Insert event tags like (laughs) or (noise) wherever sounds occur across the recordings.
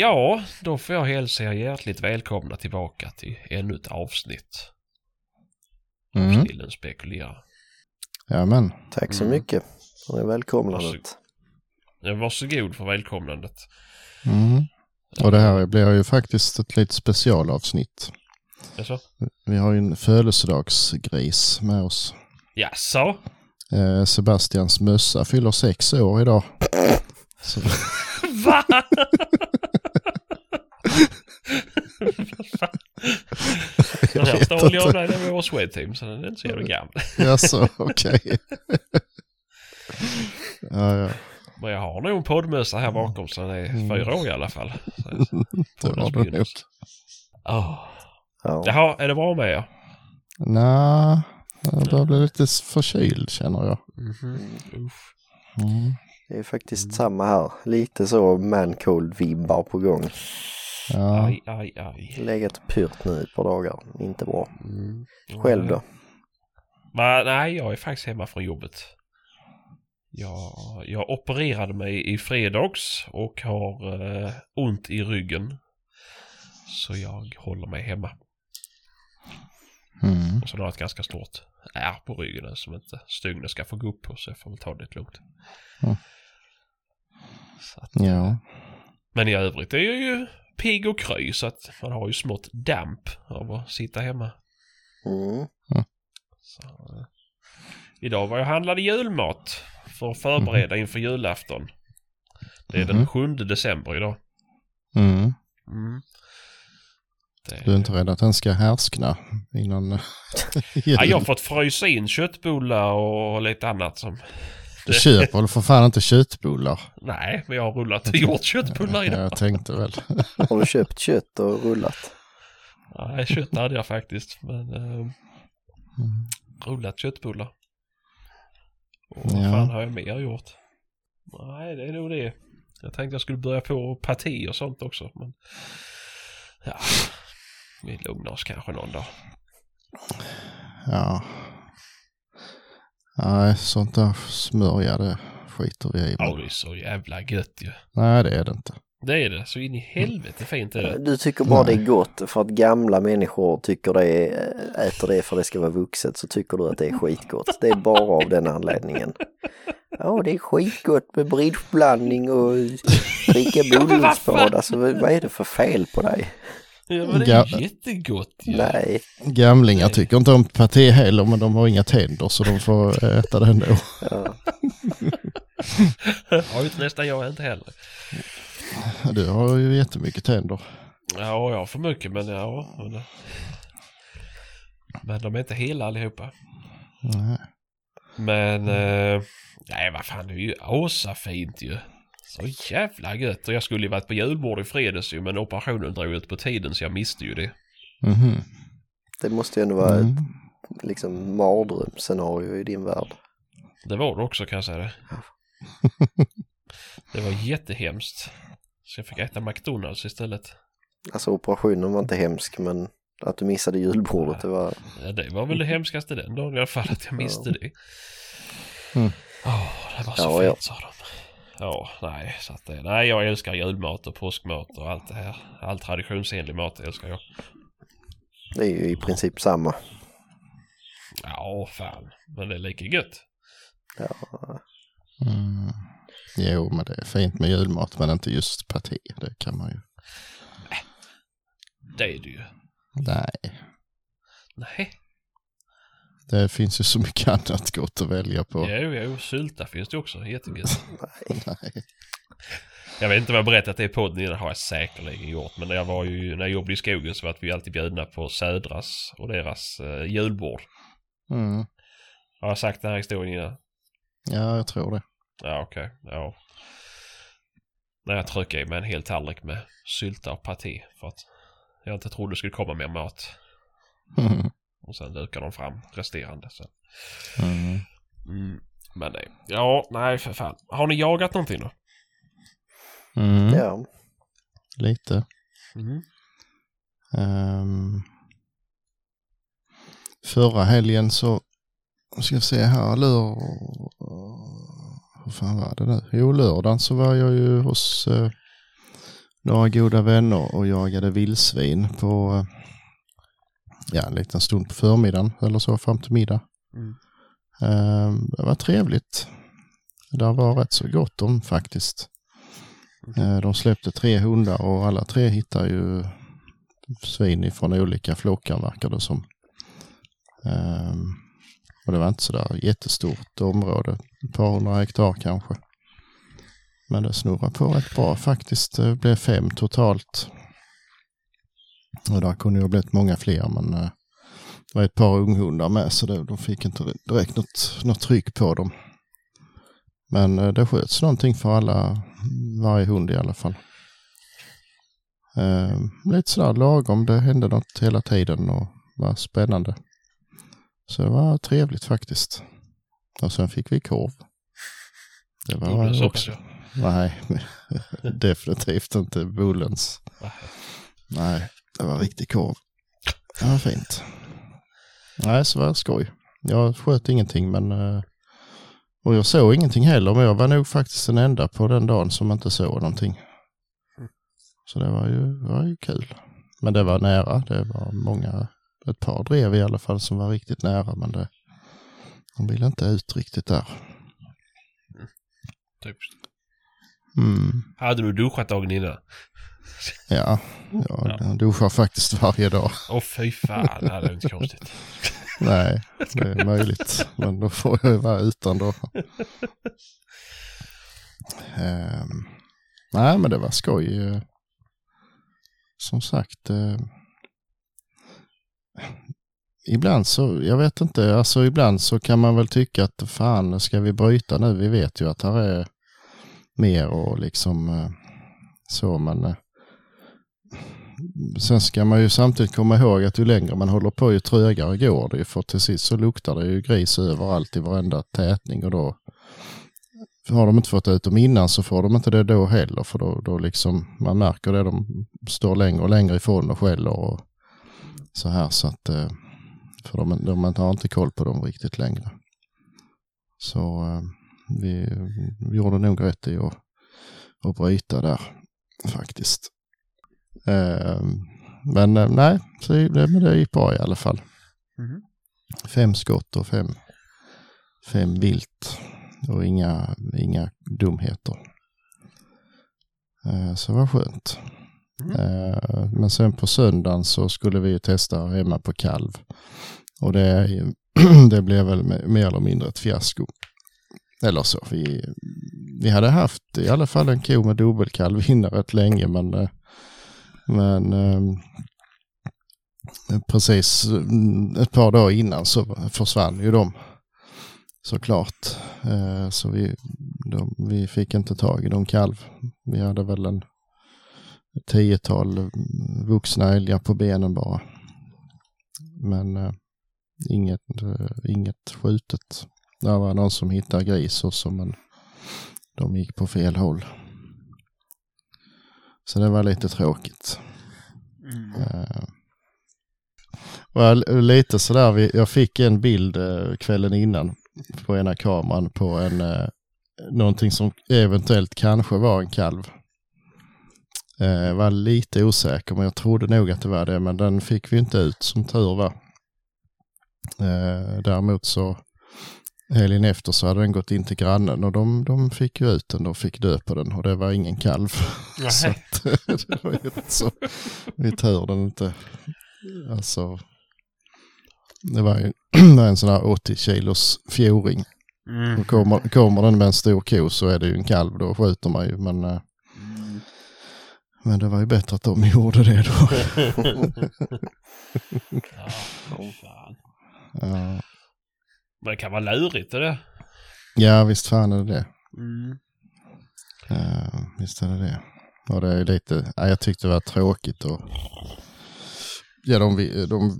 Ja, då får jag hälsa er hjärtligt välkomna tillbaka till ännu ett avsnitt. Mm. Snillen spekulerar. Jajamän. Tack så Mm. mycket för det välkomnandet. Ja, Varsågod för välkomnandet. Mm. Och det här blir ju faktiskt ett litet specialavsnitt. Jaså? Vi har ju en födelsedagsgris med oss. Jaså? Eh, Sebastians mössa fyller sex år idag. Så, (laughs) Va? (laughs) Den här stal jag när jag var Swedteam så den är inte så jävla gammal. Jaså, okej. ja, ja. Men jag har nog en poddmössa här bakom så den är Mm. fyra år i alla fall. Så, Det var det nog. Ja. Jaha, är det bra med er? Nej, jag börjar bli lite förkyld känner jag. Mhm. Usch. Mm. Det är faktiskt samma här. Lite så man-cold-vibbar på gång. Ja. Aj, aj, aj. Legat pyrt nu ett par dagar. Inte bra. Mm. Själv då? Men, nej, jag är faktiskt hemma från jobbet. Jag, jag opererade mig i fredags och har eh, ont i ryggen. Så jag håller mig hemma. Mm. Och så har jag ett ganska stort ärr på ryggen som inte stygnen ska få gå upp på så jag får väl ta det lugnt. Mm. Så att, Ja. Men i övrigt är jag ju pigg och kry så att man har ju smått damp av att sitta hemma. Mm. Så, eh, idag var jag handlade julmat för att förbereda inför julafton. Det är den Mhm. 7 december idag. Mm. Mm. Det... Du är inte rädd att den ska härskna innan eh, jul? (laughs) ja, jag har fått frysa in köttbullar och lite annat som... Du köper väl för fan inte köttbullar? Nej, men jag har rullat och gjort köttbullar Ja, idag. jag tänkte väl. Har du köpt kött och rullat? Nej, kött hade jag faktiskt. Men eh, rullat köttbullar. Och Ja. vad fan har jag mer gjort? Nej, det är nog det. Jag tänkte jag skulle börja på parti och sånt också. Men ja, vi lugnar oss kanske någon dag. Ja. Nej, sånt där smörja det skiter vi i. Ja, det är så jävla gött ju. Nej, det är det inte. Det är det. Så in i helvete fint är det. Du tycker bara Nej. det är gott för att gamla människor tycker det är, äter det för det ska vara vuxet så tycker du att det är skitgott. Det är bara av den anledningen. Ja, det är skitgott med bridgeblandning och dricka (laughs) fan? Alltså vad är det för fel på dig? Ja, men det är Ga- jättegott ju. Nej, Gamlingar Nej. tycker inte om paté heller, men de har inga tänder så de får (laughs) äta det ändå. ja. (laughs) Har ju nästan jag inte heller. Du har ju jättemycket tänder. Ja, jag har för mycket men ja. Men, men de är inte hela allihopa. Nej. Men, eh, nej vad fan det är ju asafint ju. Så jävla gött. Och jag skulle ju varit på julbord i fredags ju men operationen drog ut på tiden så jag miste ju det. Mhm. det måste ju ändå vara Mm. ett liksom mardrömsscenario i din värld. Det var det också kan jag säga det. (laughs) Det var jättehemskt. Så jag fick äta McDonalds istället. Alltså operationen var inte hemsk men att du missade julbordet det var... Ja, det var väl det hemskaste den dagen i alla fall att jag miste det. Mm. Åh, det var så Ja, fint ja. sa de. Ja, nej, så att det, nej, jag älskar julmat och påskmat och allt det här. All traditionsenlig mat älskar jag. Det är ju i princip samma. Ja, fan, men det är lika gött. Ja, Mm. Jo, men det är fint med julmat, men inte just paté. Det kan man ju. Det är det ju. Nej, Nej, det finns ju så mycket (laughs) annat gott att välja på. jo, jo, sylta finns det också, jättegött. (laughs) Nej. Jag vet inte om jag har berättat det i podden innan, har jag säkerligen gjort. Men när jag var ju, när jag jobbade i skogen så var vi alltid bjudna på Södras och deras eh, julbord. Mm. Har jag sagt den här historien innan? Ja, jag tror det. Ja, okej. Ja. När jag tryckte i mig en hel tallrik med sylta och paté för att jag inte trodde det skulle komma mer mat. Mm. (laughs) Och sen dukar de fram resterande. Så. Mm. Mm. Men nej. Ja, nej för fan. Har ni jagat någonting då? Mm. ja. Lite. Mm. Ehm, förra helgen så, ska jag se här, lör... Hur fan var det nu? Jo, lördagen så var jag ju hos, eh, några goda vänner och jagade vildsvin på eh, ja, en liten stund på förmiddagen eller så fram till middag. Mm. Eh, Det var trevligt. Det var rätt så gott om faktiskt. Eh, De släppte tre hundar och alla tre hittar ju svin från olika flockar verkar det som. Ehm, Och det var inte sådär jättestort område, ett par hundra hektar kanske. Men det snurrar på rätt bra faktiskt. Det blev fem totalt. Och där kunde ju ha blivit många fler men eh, det var ett par unghundar med så det, de fick inte direkt något, något tryck på dem. Men eh, det sköts någonting för alla, varje hund i alla fall. Eh, lite sådär lagom, det hände något hela tiden och var spännande. Så det var trevligt faktiskt. Och sen fick vi korv. Det var Bullens också. Nej, (laughs) definitivt inte Bullens. Nej. Det var riktig korv. Det var fint. Nej, så var det skoj. Jag sköt ingenting men... eh, Och jag såg ingenting heller, men jag var nog faktiskt den enda på den dagen som inte såg någonting. Så det var ju, var ju kul. Men det var nära. Det var många, ett par drev i alla fall som var riktigt nära, men det, de ville inte ut riktigt där. Typ. Mm. Hade du duschat dagen innan? Ja, jag, jag duschar faktiskt varje dag. Åh fy fan, det hade inte (laughs) konstigt. Nej, det är möjligt. Men då får jag ju vara utan då. Ehm, nej, men det var skoj. eh. Som sagt. eh, ibland så, jag vet inte, alltså ibland så kan man väl tycka att fan, ska vi bryta nu? Vi vet ju att här är mer och liksom eh, så, men eh, Sen ska man ju samtidigt komma ihåg att ju längre man håller på ju trögare går det ju för till sist så luktar det ju gris överallt i varenda tätning och då har de inte fått ut dem innan så får de inte det då heller för då, då liksom man märker det de står längre och längre ifrån och skäller och så här så att eh, för de, de man har inte koll på dem riktigt längre. Så vi, vi gjorde nog rätt i att, att bryta där faktiskt. Eh, Men eh, nej, så det, men det gick bra i alla fall. Mhm. Fem skott och fem, fem vilt och inga, inga dumheter. Eh, Så det var skönt. Mm. Men sen på söndagen så skulle vi ju testa hemma på kalv. Och det, (clears throat) det blev väl me- mer eller mindre ett fiasko. Eller så. Vi, vi hade haft i alla fall en ko med dubbelkalv inne rätt länge men, men ehm, precis mm, ett par dagar innan så försvann ju de såklart. Eh, så vi, de, vi fick inte tag i de kalv. Vi hade väl en ett tiotal vuxna älgar på benen bara. Men eh, inget, eh, inget skjutet. Det var någon som hittade gris också men de gick på fel håll. Så det var lite tråkigt. Mm. Eh, och lite sådär, vi- jag fick en bild eh, kvällen innan på ena kameran på en, eh, någonting som eventuellt kanske var en kalv. Jag var lite osäker men jag trodde nog att det var det men den fick vi inte ut som tur var. Eh, Däremot så helgen efter så hade den gått in till grannen och de, de fick ju ut den och fick dö på den och det var ingen kalv. (laughs) Så att, (laughs) det var ju rätt så, vi tur den inte. Alltså, det var ju (clears throat) en sån här 80 kilos fjoring. Mm. Och kommer, kommer den med en stor ko så är det ju en kalv, då skjuter man ju. Men, eh, men det var ju bättre att de (laughs) gjorde det då. ja, fan. Ja, Men det kan vara lurigt det där. ja visst fan är det det. Mm. Ja, visst är det det. Och det är lite, ja, jag tyckte det var tråkigt och ja, de, vi- de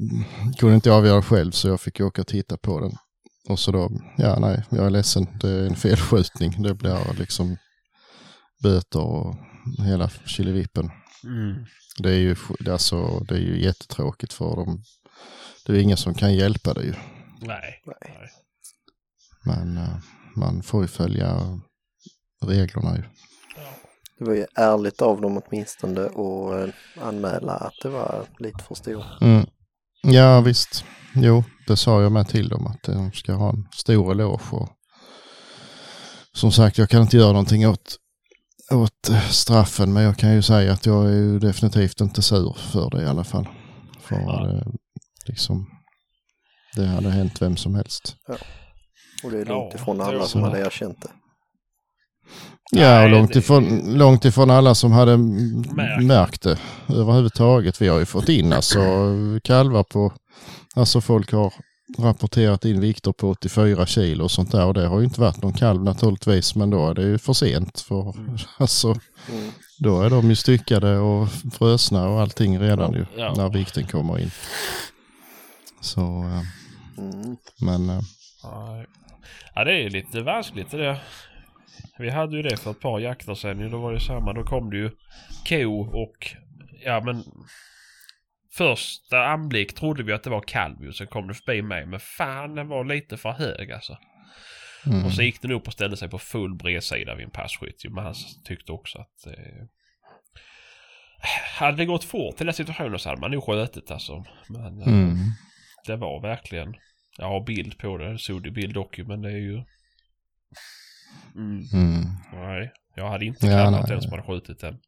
kunde inte avgöra själv så jag fick åka och titta på den. Och så då, ja nej, jag är ledsen, det är en felskjutning. Det blir liksom böter och hela killevippen. Mm. Det är ju, det är alltså, det är ju jättetråkigt för dem. Det är ingen som kan hjälpa det ju. Nej. Nej. Men eh, man får ju följa reglerna ju. Det var ju ärligt av dem åtminstone att eh, anmäla att det var lite för stor. Mm. Ja visst, jo det sa jag med till dem att de ska ha en stor eloge. Och som sagt jag kan inte göra någonting åt, åt eh, straffen men jag kan ju säga att jag är ju definitivt inte sur för det i alla fall. För Ja. det, liksom, det hade hänt vem som helst. Och det är långt Ja, ifrån alla som hade erkänt det. Ja, Nej, och långt det- ifrån, långt ifrån alla som hade Märkt. märkt det överhuvudtaget. Vi har ju fått in alltså kalvar på, alltså folk har rapporterat in vikter på 84 kilo och sånt där och det har ju inte varit någon kalv naturligtvis men då är det ju för sent för alltså Mm. då är de ju styckade och frösna och allting redan ju Ja. när vikten kommer in. Så, eh, Mm. men eh. Ja, det är lite vanskligt det. Vi hade ju det för ett par jakter sen. Då var det samma. Då kom det ju ko och ja men första anblick trodde vi att det var kalv ju. Sen kom det förbi mig. Men fan den var lite för hög alltså. mm, Och så gick den upp och ställde sig på full bredsida vid en passkytt. Men han tyckte också att eh, hade det gått fort till den situationen så hade man nog skjutit alltså. Men eh, mm, det var verkligen. Jag har bild på det. Det bild dock men det är ju. Mm. mm. Nej, jag hade inte Ja, kallat den som hade skjutit den.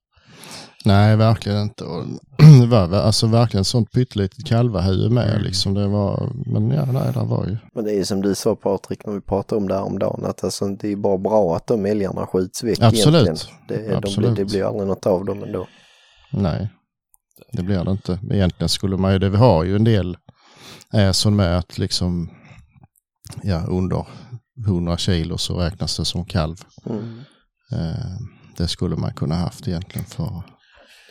Nej, verkligen inte. Och (clears throat) det var alltså verkligen sånt pyttelitet kalvahuvud med. Mm. Liksom. Det var, men ja, nej, det var ju. Men det är ju som du sa Patrik när vi pratade om det här om dagen att alltså, det är bara bra att de älgarna skjuts väck Absolut. egentligen. Det, De, Absolut. det blir aldrig något av dem ändå. Nej, det blir det inte. Egentligen skulle man ju, det vi har ju en del är som med att liksom, ja, under 100 kilo så räknas det som kalv. Mm. Eh, det skulle man kunna haft egentligen för,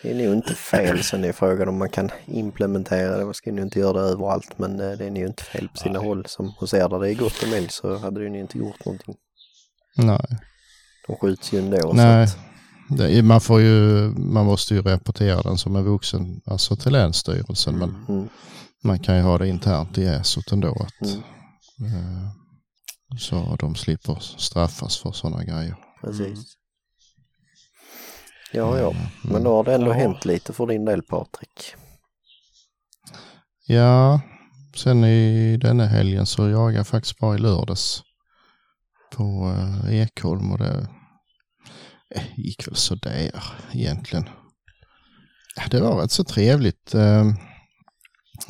Det är nog inte fel sen är frågan om man kan implementera det. Man ska nog inte göra det överallt men eh, det är nog inte fel på sina Nej. håll. Som hos er där det är gott om älg så hade det nog inte gjort någonting. nej. De skjuts ju ändå. Nej. Att, Det, man får ju, man måste ju rapportera den som en vuxen, alltså till Länsstyrelsen. Men mm, man kan ju ha det internt i ESOT ändå. Att, mm, eh, så de slipper straffas för sådana grejer. precis. Mm. Ja, ja. Mm. Men då har det ändå Ja. hänt lite för din del Patrik. Ja, sen i denna helgen så jagade jag faktiskt bara i lördags på eh, Ekholm och det eh, gick väl sådär egentligen. Det var rätt så trevligt.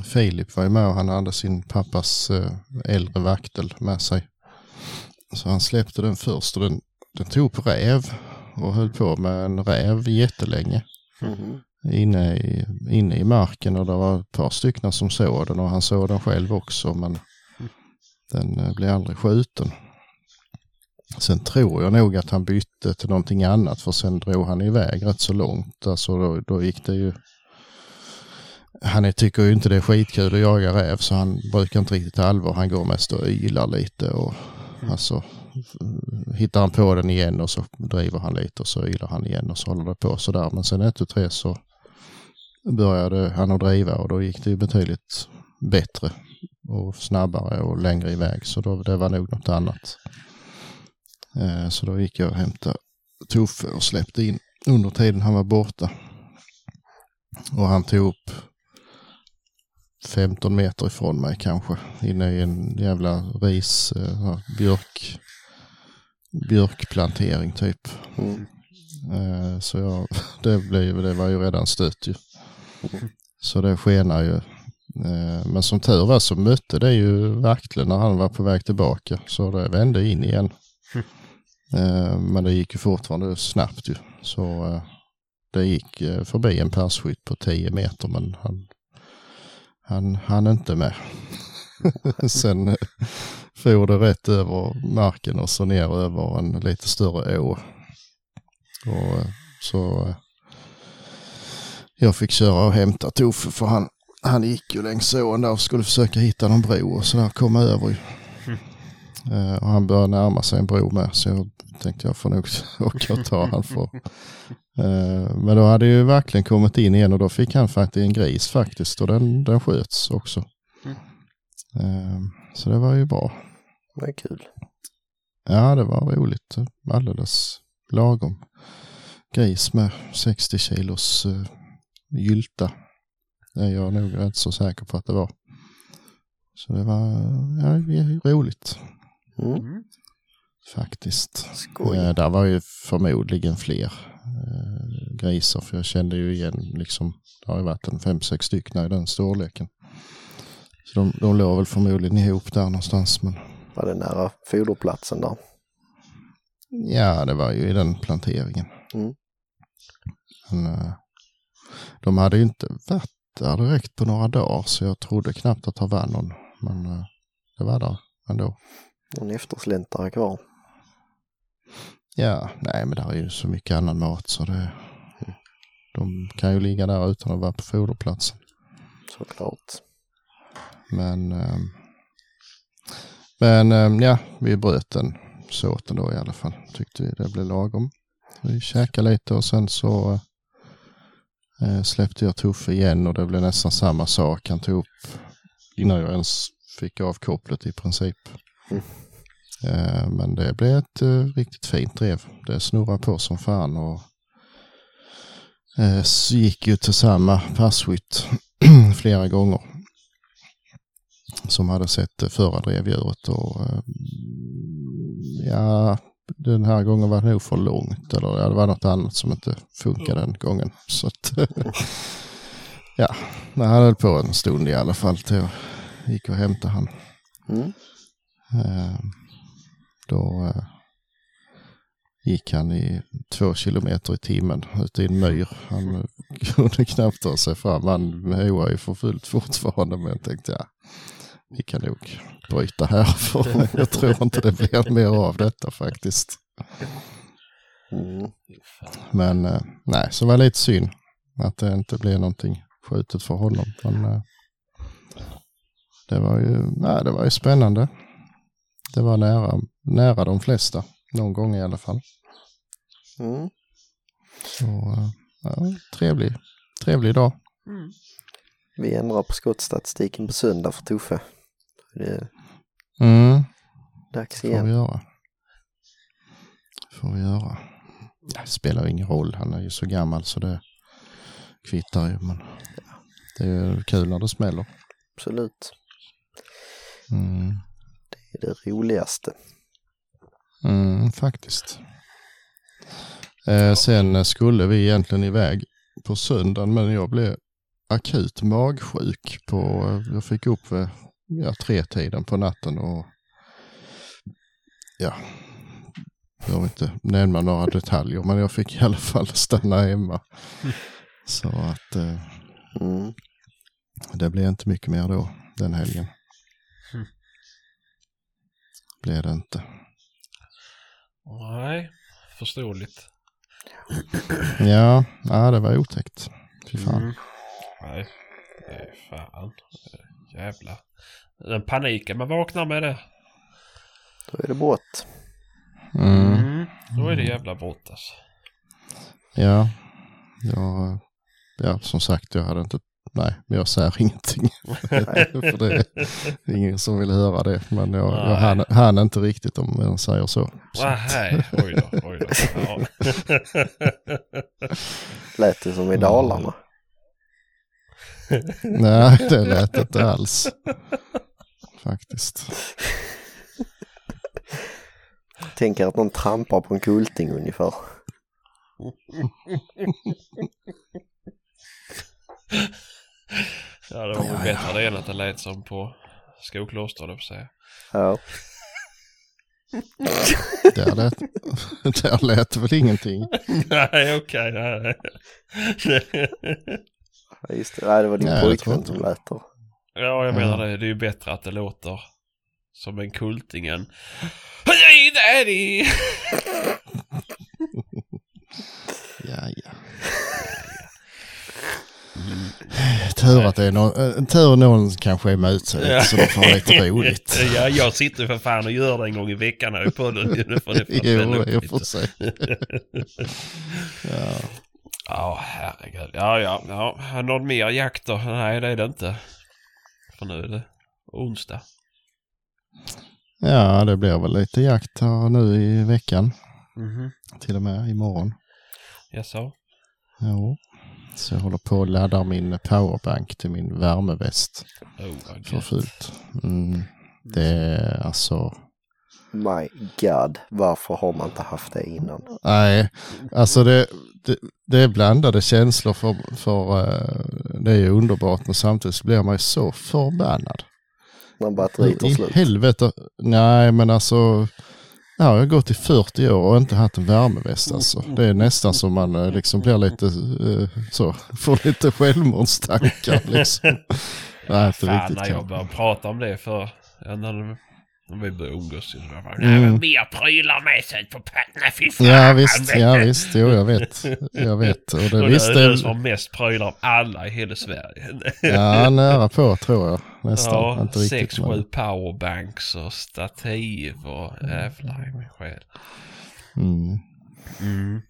Filip var ju med och han hade sin pappas eh, äldre vaktel med sig. Så han släppte den först och den, den tog på räv och höll på med en räv jättelänge Mhm. inne i, inne i marken och det var ett par stycken som såg den och han såg den själv också men den eh, blev aldrig skjuten. Sen tror jag nog att han bytte till någonting annat för sen drog han iväg rätt så långt. Alltså då, då gick det ju... Han tycker ju inte det är skitkul att jaga räv så han brukar inte riktigt allvar. Han går mest och ylar lite och alltså hittar han på den igen och så driver han lite och så ylar han igen och så håller det på sådär. Men sen ett, tu, tre så började han att driva och då gick det ju betydligt bättre och snabbare och längre iväg. Så då, det var nog något annat. Eh, så då gick jag och hämtade Tuffe och släppte in under tiden han var borta. Och han tog upp 15 meter ifrån mig kanske. Inne i en jävla ris, eh, björk, björkplantering typ. Mm. Eh, Så jag, (laughs) det, blev, det var ju redan stött ju. Så det skenar ju. Eh, Men som tur var så mötte det ju Vaktle när han var på väg tillbaka. Så det vände in igen. Eh, Men det gick ju fortfarande snabbt ju. Så eh, det gick eh, förbi en perskytt på 10 meter men han, han hann inte med. (laughs) Sen eh, for det rätt över marken och så ner över en lite större å. Och eh, så eh, jag fick köra och hämta Toffe för han, han gick ju längs ån där och skulle försöka hitta någon bro och sådär komma över och han började närma sig en bro med så jag tänkte jag får nog (laughs) åka och ta han för. Eh, men då hade ju verkligen kommit in igen och då fick han faktiskt en gris faktiskt och den, den sköts också. Eh, så det var ju bra. Det är kul. Ja, det var roligt. Alldeles lagom. gris med 60 kilos uh, gylta. Det är jag nog rätt så säker på att det var. Så det var ja, roligt Mm. Mm. faktiskt. Skoj. Eh, där var ju förmodligen fler eh, grisar för jag kände ju igen liksom, det har ju varit en fem, sex stycken i den storleken. Så de, de låg väl förmodligen ihop där någonstans men Var det nära foderplatsen där? ja det var ju i den planteringen. Mm. Men, eh, de hade ju inte varit där direkt på några dagar så jag trodde knappt att det var någon. Men eh, det var där ändå. En eftersläntare kvar. Ja, nej men där är ju så mycket annan mat så det... De kan ju ligga där utan att vara på foderplatsen. Såklart. Men... ehm, men ehm, ja, vi bröt den såten då i alla fall. Tyckte vi det blev lagom. Vi käkade lite och sen så eh, släppte jag Tuffe igen och det blev nästan samma sak. Han tog upp innan jag ens fick av kopplet i princip. Mm. Eh, men det blev ett eh, riktigt fint drev. Det snurrade på som fan och eh, gick ju till samma passkytt (clears throat) flera gånger. Som hade sett det förra drevdjuret och eh, ja, den här gången var det nog för långt eller ja, det var något annat som inte funkade den gången. Så att, (laughs) ja, men han höll på en stund i alla fall till jag gick och hämtade han. Mm. Eh, Då eh, gick han i två kilometer i timmen ute i en myr. Han (laughs) kunde knappt ta sig fram. Han hoar ju för fullt fortfarande men jag tänkte ja, vi kan nog bryta här (laughs) för jag tror inte det blir mer av detta faktiskt. Mm. Men eh, nej, så var det lite synd att det inte blev någonting skjutet för honom. Men det var ju, nej, det var ju spännande. Det var nära, nära de flesta, någon gång i alla fall. Mm. Så eh, ja, trevlig, trevlig dag. Mm. Vi ändrar på skottstatistiken på söndag för Tuffe. Det är Mm, dags får vi igen. göra. Får vi göra. Det spelar ingen roll, han är ju så gammal så det kvittar ju. Men det är ju kul när det smäller. Absolut. Mm. Är det roligaste. Mm, faktiskt. Eh, sen skulle vi egentligen iväg på söndagen men jag blev akut magsjuk på, jag fick upp vid ja, tre tiden på natten och ja, jag vill inte nämna några detaljer men jag fick i alla fall (laughs) stanna hemma. Så att eh, Mm. det blev inte mycket mer då den helgen. Blev det inte. Nej, förståeligt. Ja, ja det var otäckt. Fy fan. Mm. Nej, det är fan. Jävlar. Den paniken man vaknar med det. Då är det brott. Mm. Mm. Då är det jävla brott alltså. Ja, jag, ja, som sagt jag hade inte, nej, men jag säger ingenting. (laughs) För det är ingen som vill höra det. Men jag, jag hann, hann inte riktigt om jag säger så. så. Nej, oj då, oj då. Ja. (laughs) Lät det som i Dalarna. (laughs) Nej, det lät inte alls. Faktiskt. Tänker att någon trampar på en kulting ungefär. Ja, det var väl bättre det än att det lät som på Skokloster, höll jag på att säga. Ja. (laughs) Där lät, där lät väl ingenting. Nej, okej. nej. Ja, Just det, nej det var din Nej, pojkvän inte som lät där. Ja, jag menar det. Det är ju bättre att det låter som en kulting än Hey daddy! (laughs) Ja, ja. Tur att det är någon, tur någon kanske är med sig Ja. så de får lite roligt. (laughs) Ja, jag sitter för fan och gör det en gång i veckan här i podden. Nu får det (laughs) Jo, i och lite. för sig. (laughs) Ja. Ja, herregud. Ja, ja, ja. Någon mer jakt då? Nej, det är det inte. För nu är det onsdag. ja, det blir väl lite jakt här nu i veckan. Mhm. Till och med imorgon. Jaså? Jo. Så jag håller på att ladda min powerbank till min värmeväst. Oh, För fullt. Mm. Det är alltså... My God, varför har man inte haft det innan? Nej, alltså det, det, det är blandade känslor för, för eh, det är ju underbart men samtidigt så blir man ju så förbannad. När batteriet tar I slut. helvete. Nej men alltså. Ja, jag har gått i 40 år och inte haft en värmeväst alltså. Det är nästan som man eh, liksom blir lite eh, så, (laughs) får lite självmordstankar (laughs) liksom. Nej, inte Fan riktigt när jag började prata om det för... vi började umgås. Så var det bara, Mm. Mer prylar med sig på Nej fy fan. Ja visst, ja visst, jo jag vet. Jag vet. Och det Och visst det är som har mest prylar av alla i hela Sverige. Ja, nära på tror jag. Nästan. Ja, inte riktigt. sex, men- sju powerbanks och stativ och jävlar i min själ. Mm. Mm.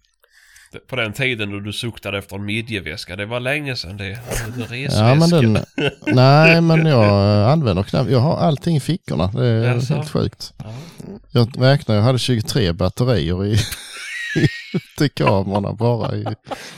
På den tiden då du suktade efter en midjeväska, det var länge sedan det. Resväska. Ja, men den, nej, men jag använder knappt. Jag har allting i fickorna. Det är Jaså? helt sjukt. Ja. Jag räknar, jag hade 23 batterier i, (laughs) till kamerorna bara. I,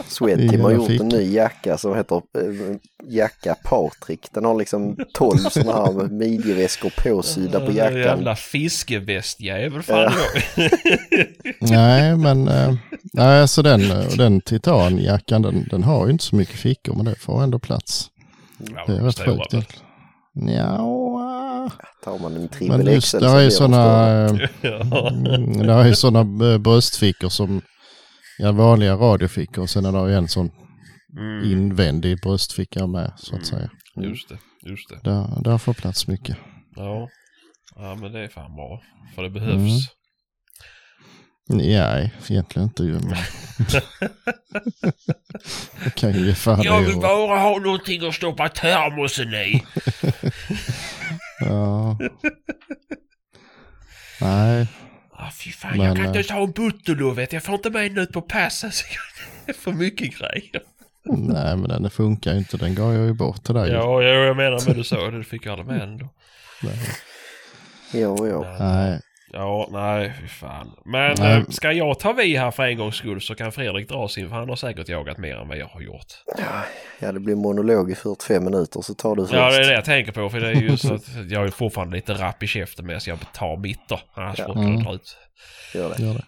Swedteam har gjort en ny jacka som heter eh, jacka Patrik. Den har liksom 12 sådana här midjeväskor påsydda på Den jackan. Jävla fiskevästjävel fan (laughs) nej, men eh, nej, alltså den, eh, den titanjackan den, den har ju inte så mycket fickor men det får ändå plats. Ja, Det är rätt sjukt. Ja, Tar man en men trippel just XL där så är sådana. (laughs) Mm, är ju sådana bröstfickor som ja, vanliga radiofickor och sen är det en sån Mm, invändig bröstficka med så att säga. just det, just det. Där, där får plats mycket. Ja. ja, men det är fan bra. För det behövs. Mm. Nej, egentligen inte ju. Men... (laughs) Jag kan ju ge fan Jag vill bara ha någonting att stoppa termosen i. (laughs) Ja. (laughs) Nej, Ah, fy fan, Men, jag kan eh, inte ens ha en butterlo vet jag. Får inte med den ut på passet. (laughs) Det är för mycket grejer. nej men den funkar ju inte. Den gav jag ju bort till dig. Ja, ja, jag menar med du sa det. Du fick ju aldrig med den då. Nej. Ja, ja. Nej. Ja, nej, fy fan. Men Nej. eh, ska jag ta vid här för en gångs skull så kan Fredrik dra sin, för han har säkert jagat mer än vad jag har gjort. ja, det blir monolog i 45 minuter så tar du först. Ja, det är det jag tänker på, för det är ju så att (laughs) jag är fortfarande lite rapp i käften med så jag tar mitt då. Annars Ja. jag Mm. dra ut. Gör det. Gör det.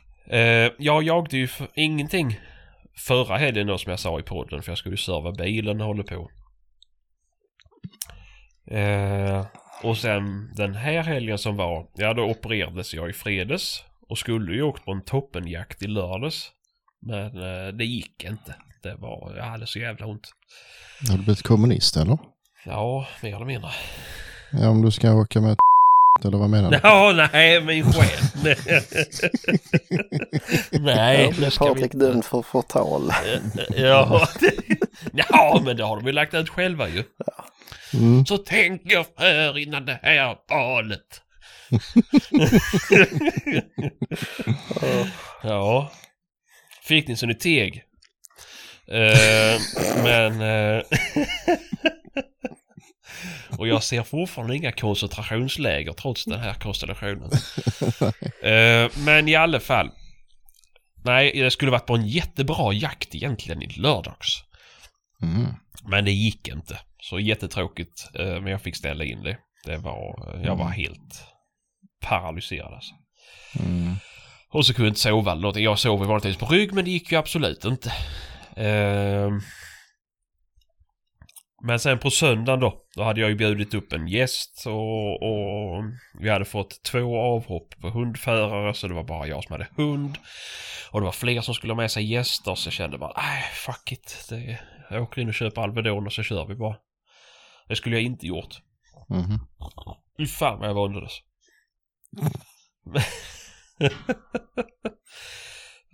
Eh, jag jagade ju för ingenting förra helgen då som jag sa i podden för jag skulle ju serva bilen och håller på. Eh, och sen den här helgen som var, ja då opererades jag i fredags och skulle ju åkt på en toppenjakt i lördags. Men eh, det gick inte. Det var, jag hade så jävla ont. Har du blivit kommunist eller? Ja, mer eller mindre. Ja, om du ska åka med ett (laughs) eller vad menar du? Ja, nej, min själ. nej, Ja, det ska vi Patrik inte. dömd för förtal. Ja, (laughs) ja, men det har de ju lagt ut själva ju. Mm. Så tänk er för innan det här valet. (laughs) ja. Fick ni så ni teg. Eh, men... eh, (laughs) och jag ser fortfarande inga koncentrationsläger trots den här konstellationen. Eh, men i alla fall. Nej, det skulle varit på en jättebra jakt egentligen i lördags. Mm. Men det gick inte. Så jättetråkigt. eh, Men jag fick ställa in det. Det var, jag var helt paralyserad alltså. Mm. Och så kunde jag inte sova eller någonting. Jag sov vanligtvis på rygg men det gick ju absolut inte. Ehm. Men sen på söndagen då, då hade jag ju bjudit upp en gäst och, och vi hade fått två avhopp på hundförare så det var bara jag som hade hund. Och det var fler som skulle ha med sig gäster så jag kände bara, nej fuck it. Det, jag åker in och köper Alvedon och så kör vi bara. Det skulle jag inte gjort. Mhm. Fy fan vad jag våndades.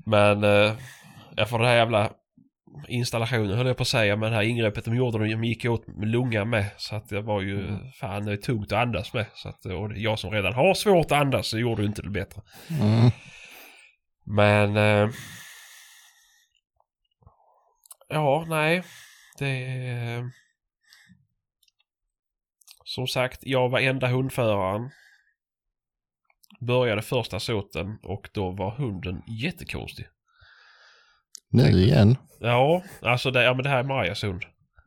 Men eh, jag får den här jävla installationen höll jag på att säga men det här ingreppet de gjorde de gick åt lungan med så att det var ju fan det är tungt att andas med. Så att, och jag som redan har svårt att andas så gjorde ju inte det bättre. Mm. Men eh, ja nej det som sagt jag var enda hundföraren. Började första såten och då var hunden jättekonstig. Nu igen? Ja, alltså det, ja, men det här är Marjasund.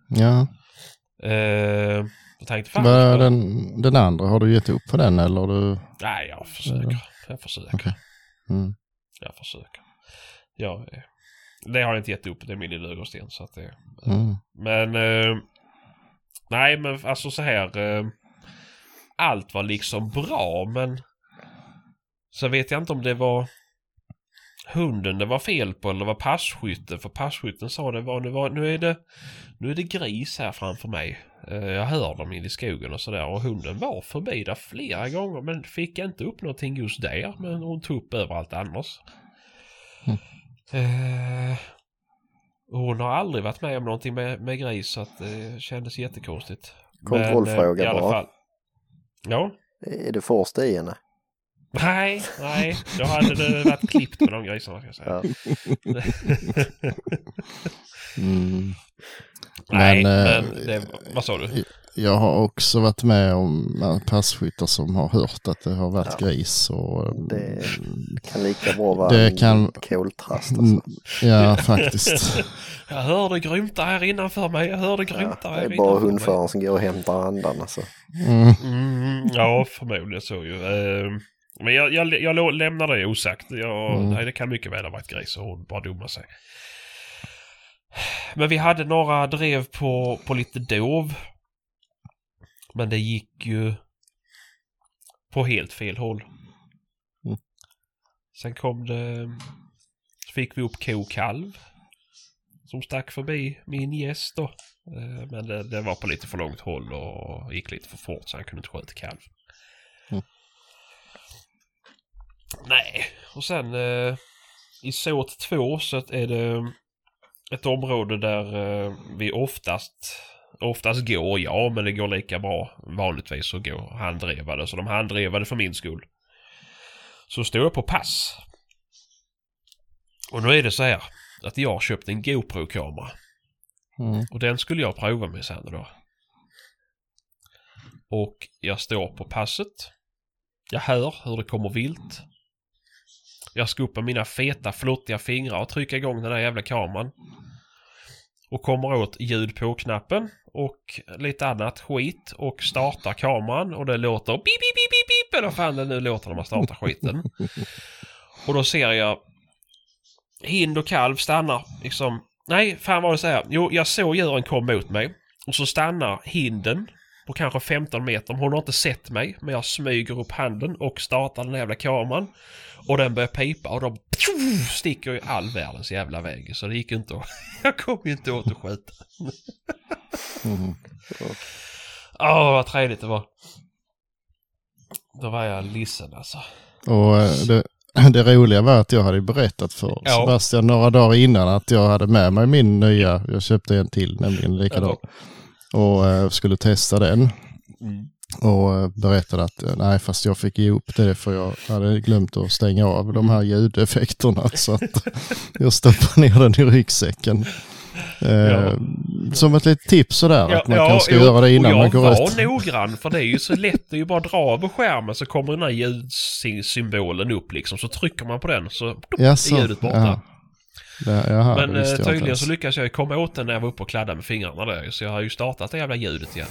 Ja. Eh, jag tänkte fan... Jag- den, den andra, har du gett upp på den eller? Du... Nej, jag försöker. Jag försöker. Okej. Mm. Jag försöker. Jag, eh, det har jag inte gett upp. Det är min lilla ögonsten. Så att det, Mm. Men... Eh, nej, men alltså så här. Eh, allt var liksom bra, men... Så vet jag inte om det var hunden det var fel på eller var passkytten. För passkytten sa det var nu, var, nu är det nu är det gris här framför mig. Eh, jag hör dem inne i skogen och sådär. Och hunden var förbi där flera gånger men fick inte upp någonting just där. Men hon tog upp överallt annars. Mm. Eh, och hon har aldrig varit med om någonting med, med gris så att det kändes jättekonstigt. Kontrollfråga Men, eh, i alla bara. fall. Ja. Är det forst i henne? Nej, nej. Då hade det varit klippt med de grisarna ska jag säga. Ja. (laughs) Mm. nej, Men, men, eh, det, vad sa du? Jag har också varit med om passkyttar som har hört att det har varit Ja. gris. Och, Det kan lika bra vara Det en kan- koltrast Mm, alltså. Ja, faktiskt. (laughs) Jag hörde grymta här innanför mig. Jag hörde grymta Ja, här det är innanför bara hundföraren som går och hämtar andan alltså. Mm. Mm, ja, förmodligen så ju. Eh, Men jag, jag, jag lämnar det osagt. Jag, Mm. nej, det kan mycket väl ha varit gris och hon bara dummade sig. Men vi hade några drev på, på lite dov. Men det gick ju på helt fel håll. Mm. Sen kom det... Så fick vi upp ko kalv. Som stack förbi min gäst då. Eh, Men det, det var på lite för långt håll och gick lite för fort så han kunde inte skjuta kalv. Mm. Nej, och sen eh, i såt 2 så är det ett område där eh, vi oftast oftast går, ja men det går lika bra vanligtvis att gå handdrevade. Så de handdrevade för min skull. Så står jag på pass. Och nu är det så här att jag har köpt en GoPro-kamera. Mm. Och den skulle jag prova med sen då. Och jag står på passet. Jag hör hur det kommer vilt. Jag ska upp med mina feta flottiga fingrar och trycka igång den där jävla kameran. Och kommer åt ljud på-knappen och lite annat skit och startar kameran och det låter bip, bip, bip, bip, bip eller vad fan det nu låter när man startar skiten. (laughs) Och då ser jag hind och kalv stannar liksom. Nej, fan var det här. Jo, jag såg djuren komma mot mig. Och så stannar hinden på kanske 15 meter. Hon har inte sett mig, men jag smyger upp handen och startar den jävla kameran. Och den börjar pipa och då sticker jag i all världens jävla väg. Så det gick inte att... (laughs) Jag kom ju inte åt att skjuta. Mm. (laughs) Åh, vad trevligt det var. Då var jag ledsen alltså. Och eh, det, det roliga var att jag hade berättat för Ja. Sebastian några dagar innan att jag hade med mig min nya, jag köpte en till nämligen likadan. Och eh, skulle testa den. Mm. Och eh, berättade att eh, nej fast jag fick ge upp det för jag hade glömt att stänga av de här ljudeffekterna. Så att (laughs) jag stoppade ner den i ryggsäcken. Eh, Ja. Som ett litet tips sådär att man kanske ska göra det innan man jag går var ut. noggrann för det är ju så lätt. Det är ju bara att dra över skärmen så kommer den här ljudsymbolen upp liksom. Så trycker man på den så Jaså, är ljudet borta. Ja. Jaha, Men eh, tydligen så lyckades jag komma åt den när jag var uppe och kladdade med fingrarna där. Så jag har ju startat det jävla ljudet igen.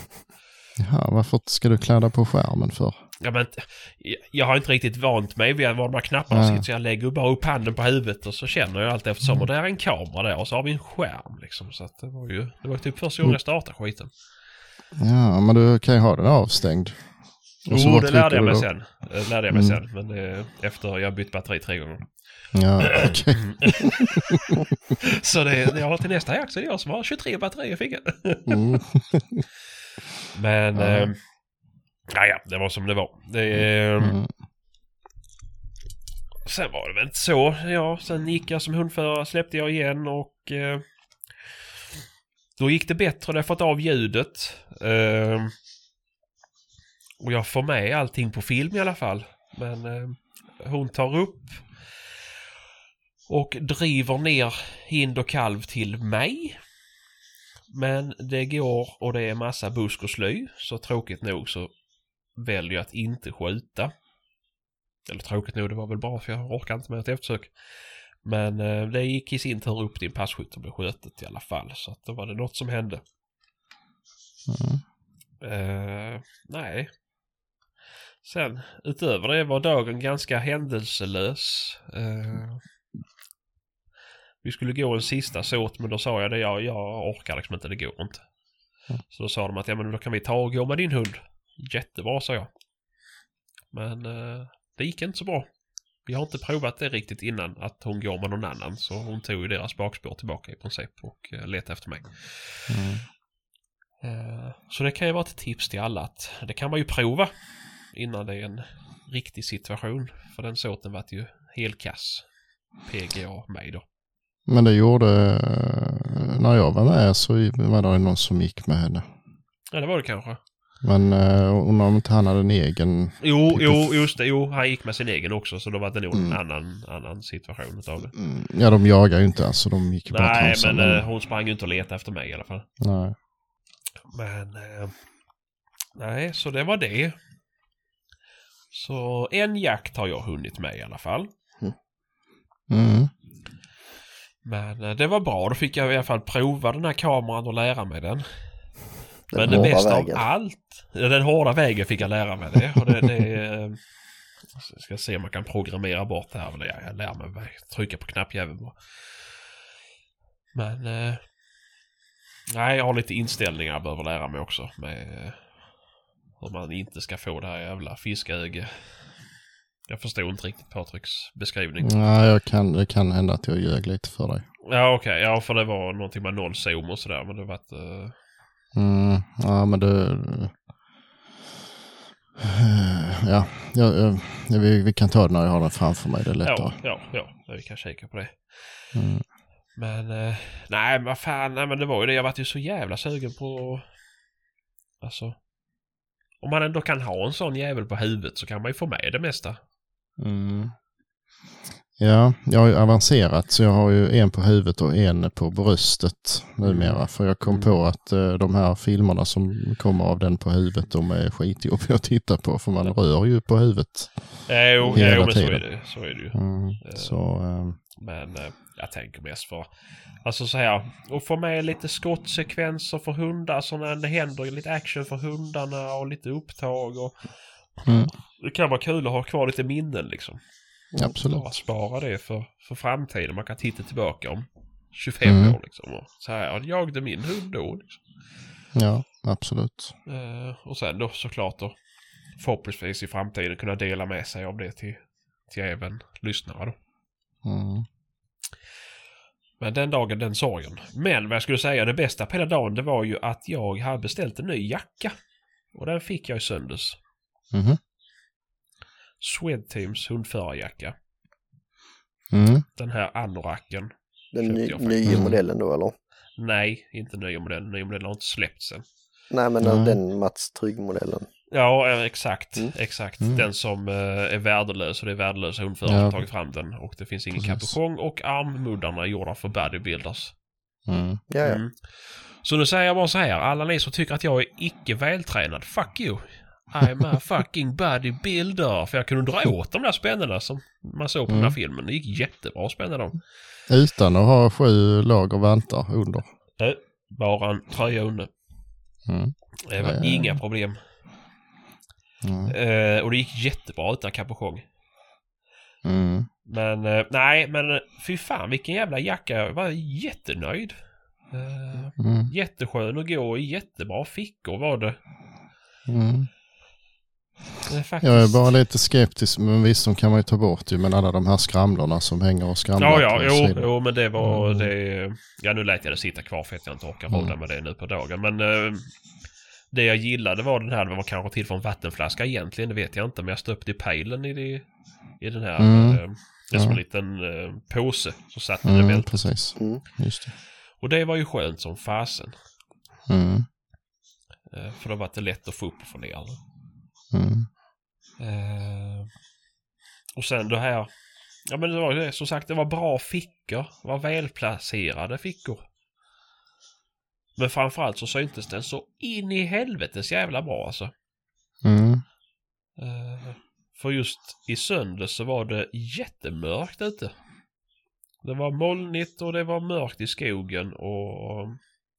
Jaha, varför ska du kladda på skärmen för? Ja, men, jag- jag har inte riktigt vant mig vid var de här knapparna sitter. Så jag lägger bara upp handen på huvudet och så känner jag allt eftersom. Och där är en kamera där och så har vi en skärm liksom. Så att det var ju, det var typ första gången jag startade skiten. Ja, men du kan ju ha den avstängd. Jo, det lärde jag mig då. sen. Det lärde jag mig Mm. sen. Men det, efter jag bytt batteri tre gånger. Ja, (clears throat) okej. Så det, jag har till nästa jakt så är det jag som har 23 batterier i fickan. Mm. (laughs) Men, Ja. eh, ja, ja, det var som det var. Det, eh, Mm. Sen var det väl inte så. Ja, sen gick jag som hundförare, släppte jag igen och eh, då gick det bättre. Jag fått av ljudet. Eh, och jag får med allting på film i alla fall. Men eh, hon tar upp och driver ner hind och kalv till mig. Men det går och det är massa busk och sly. Så tråkigt nog så väljer jag att inte skjuta. Eller tråkigt nog, det var väl bra för jag orkar inte med ett eftersök. Men eh, det gick i sin tur upp en passkytt och blev skjutet i alla fall. Så att då var det något som hände. Mm. Eh, nej. Sen utöver det var dagen ganska händelselös. Eh, vi skulle gå en sista såt men då sa jag det, jag, jag orkar liksom inte, det går inte. Mm. Så då sa de att ja men då kan vi ta och gå med din hund. Jättebra sa jag. Men eh, det gick inte så bra. Vi har inte provat det riktigt innan att hon går med någon annan så hon tog ju deras bakspår tillbaka i princip och eh, letade efter mig. Mm. Eh, Så det kan ju vara ett tips till alla att det kan man ju prova innan det är en riktig situation. För den såten vart ju helkass. PGA mig då. Men det gjorde, eh, när jag var med så var det någon som gick med henne. Ja det var det kanske. Men eh, undrar om inte han hade en egen. Jo, jo, just det. Jo, han gick med sin egen också så då var det nog en Mm. annan, annan situation utav det. Mm, Ja, de jagar ju inte alltså. De gick ju bara Nej, men eh, hon sprang ju inte och letade efter mig i alla fall. Nej. Men... Eh, nej, så det var det. Så en jakt har jag hunnit med i alla fall. Mm. Men eh, det var bra, då fick jag i alla fall prova den här kameran och lära mig den. Den Men det bästa vägen. av allt, den hårda vägen fick jag lära mig det. Och det, det eh, jag ska se om man kan programmera bort det här. Jag, jag lär mig trycka på knappjäveln bara. Men... Eh, nej, jag har lite inställningar jag behöver lära mig också. Med eh, hur man inte ska få det här jävla fisköge. Jag förstod inte riktigt Patriks beskrivning. Nej, jag kan, det kan hända att jag ljög lite för dig. Ja okej, ja för det var någonting med noll zoom och sådär men det var att... eh, Mm. Ja, men det... Eh, Ja, ja, ja, vi, vi kan ta det när jag har den framför mig. Det är lättare. ja, ja, ja, vi kan kika på det. Mm. Men eh, nej, vad fan, nej men det var ju det. Jag vart ju så jävla sugen på... Alltså... Om man ändå kan ha en sån jävel på huvudet så kan man ju få med det mesta. Mm. Ja, jag har ju avancerat så jag har ju en på huvudet och en på bröstet numera. För jag kom Mm. på att eh, de här filmerna som kommer av den på huvudet de är skitjobbiga (laughs) att titta på för man rör ju på huvudet. Ja, jo, Hela jo men så är tiden. det Så är det ju. Mm. Så, eh, Men eh, jag tänker mest för... Alltså så här, att få med lite skottsekvenser för hundar så när det händer lite action för hundarna och lite upptag och... Mm. Det kan vara kul att ha kvar lite minnen liksom. absolut. Bara spara det för, för framtiden. Man kan titta tillbaka om 25 Mm. år liksom. Och så här, jag jagade min hund då. Liksom. Ja, absolut. Eh, och sen då såklart då förhoppningsvis i framtiden kunna dela med sig av det till, till även lyssnare då. Mm. Men den dagen, den sorgen. Men vad jag skulle säga, det bästa på hela dagen det var ju att jag hade beställt en ny jacka. Och den fick jag i söndags. Mhm. Swedteams hundförarjacka. Mm. Den här anoraken. Den ny, nya Mm. modellen då eller? Nej, inte nya modellen. Nya modellen har inte släppts än. Nej men Nej. den Mats Trygg-modellen. Ja, eh, exakt. Mm. Exakt. Mm. Den som eh, är värdelös och det är värdelösa hundförare Ja. som har tagit fram den. Och det finns ingen kapuschong och armmuddarna är gjorda för bodybuilders. Mm. Ja, ja. Mm. Så nu säger jag bara så här, alla ni som tycker att jag är icke vältränad, fuck you. I'm a fucking bodybuilder. För jag kunde dra åt de där spännena som man såg på den här Mm. filmen. Det gick jättebra att spänna dem. Utan att ha sju lager vantar under. Bara en tröja under. Mm. Det var Ja, ja, inga problem. Mm. Eh, och det gick jättebra utan kapuschong. Mm. Men eh, nej, men eh, fy fan vilken jävla jacka. Jag var jättenöjd. Eh, Mm. jätteskön att gå i. Jättebra fickor var det. Mm. Faktiskt... Jag är bara lite skeptisk, men visst de kan man ju ta bort ju, men alla de här skramlorna som hänger och skramlar. Ja, ja, jo, sidan. jo, men det var Mm. det. Ja, nu lät jag det sitta kvar för att jag inte orkar Mm. rodda med det nu på dagen. Men eh, det jag gillade var den här, det var kanske till för en vattenflaska egentligen, det vet jag inte. Men jag stöpte i pejlen i, det, i den här. Mm. Eh, det är som en liten eh, påse som satt i det Mm, bältet. precis. Mm. Just det. Och det var ju skönt som fasen. Mm. Eh, för då var det lätt att få upp och få ner. Mm. Eh, och sen det här. Ja men det var det. Som sagt det var bra fickor. Det var välplacerade fickor. Men framförallt så syntes den så in i helvetes jävla bra alltså. Mm. Eh, för just i söndag så var det jättemörkt ute. Det var molnigt och det var mörkt i skogen och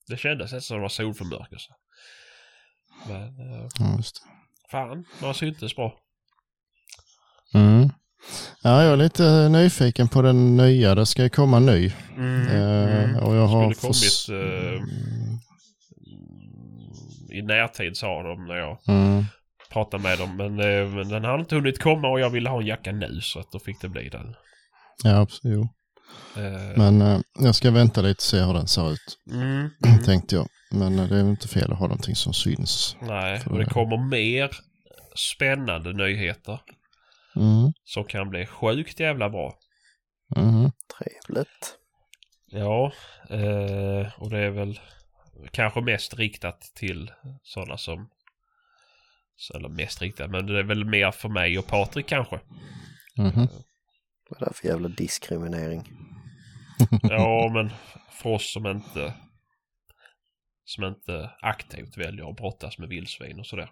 det kändes nästan som det var solförmörkelse. Men eh, Ja, just det. Fan, man syntes bra. Mm. Ja, jag är lite nyfiken på den nya. Det ska ju komma en ny. Eh, och jag har Skulle kommit eh, i närtid sa de när jag Mm. pratade med dem. Men, eh, men den hade inte hunnit komma och jag ville ha en jacka nu så att då fick det bli den. Ja, absolut. Eh, Men eh, jag ska vänta lite och se hur den ser ut, mm, tänkte jag. Men eh, det är inte fel att ha någonting som syns. nej, och det kommer mer spännande nyheter Mm. som kan bli sjukt jävla bra. Mhm. Trevligt. Ja, eh, och det är väl kanske mest riktat till sådana som eller mest riktat, men det är väl mer för mig och Patrik kanske. Mhm. Vad är det för jävla diskriminering? Ja, men för oss som inte som inte aktivt väljer att brottas med vildsvin och sådär.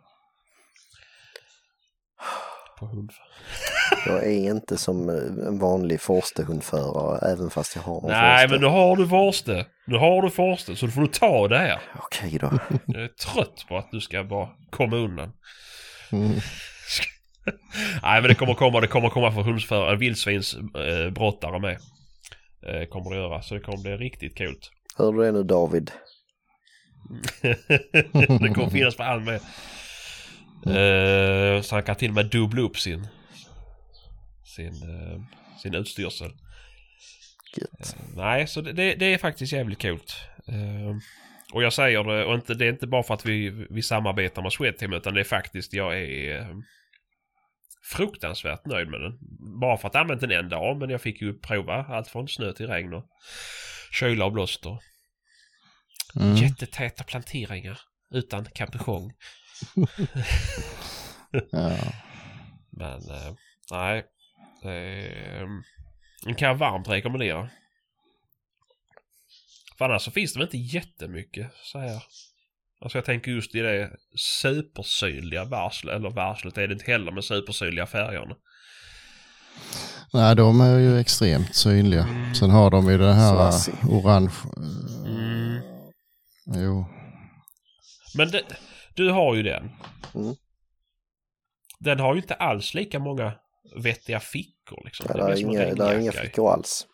På hund. (laughs) Jag är inte som eh, en vanlig forstehundförare även fast jag har en Nej, forste. men nu har du forste. Nu har du forste, så då får du ta det här. Okej då. (laughs) Jag är trött på att du ska bara komma undan. Mm. (laughs) Nej, men det kommer komma, det kommer komma för hundsförare, vildsvinsbrottare eh, med. Eh, kommer det göra, så det kommer bli riktigt kul. Hör du det nu David? (laughs) det kommer finnas för all med. Eh, så han kan till och med dubbla upp sin sin, eh, sin utstyrsel. Gött. Nej, så det, det, är faktiskt jävligt kul. Eh, och jag säger det, och inte, det är inte bara för att vi, vi samarbetar med Swedteam utan det är faktiskt, jag är eh, fruktansvärt nöjd med den. Bara för att jag använt den en dag, men jag fick ju prova allt från snö till regn och kyla och blåst och Mm. jättetäta planteringar utan kapuschong. (laughs) Ja. Men eh, nej, eh, den kan jag varmt rekommendera. För annars så finns det väl inte jättemycket så här. Alltså jag tänker just i det supersynliga varslet, eller varslet är det inte heller med supersynliga färgerna. Nej, de är ju extremt synliga. Mm. Sen har de ju det här orange. eh, Mm. Jo. Men det, du har ju den. Mm. Den har ju inte alls lika många vettiga fickor liksom. Ja, Det mer är inga, där är inga fickor alls.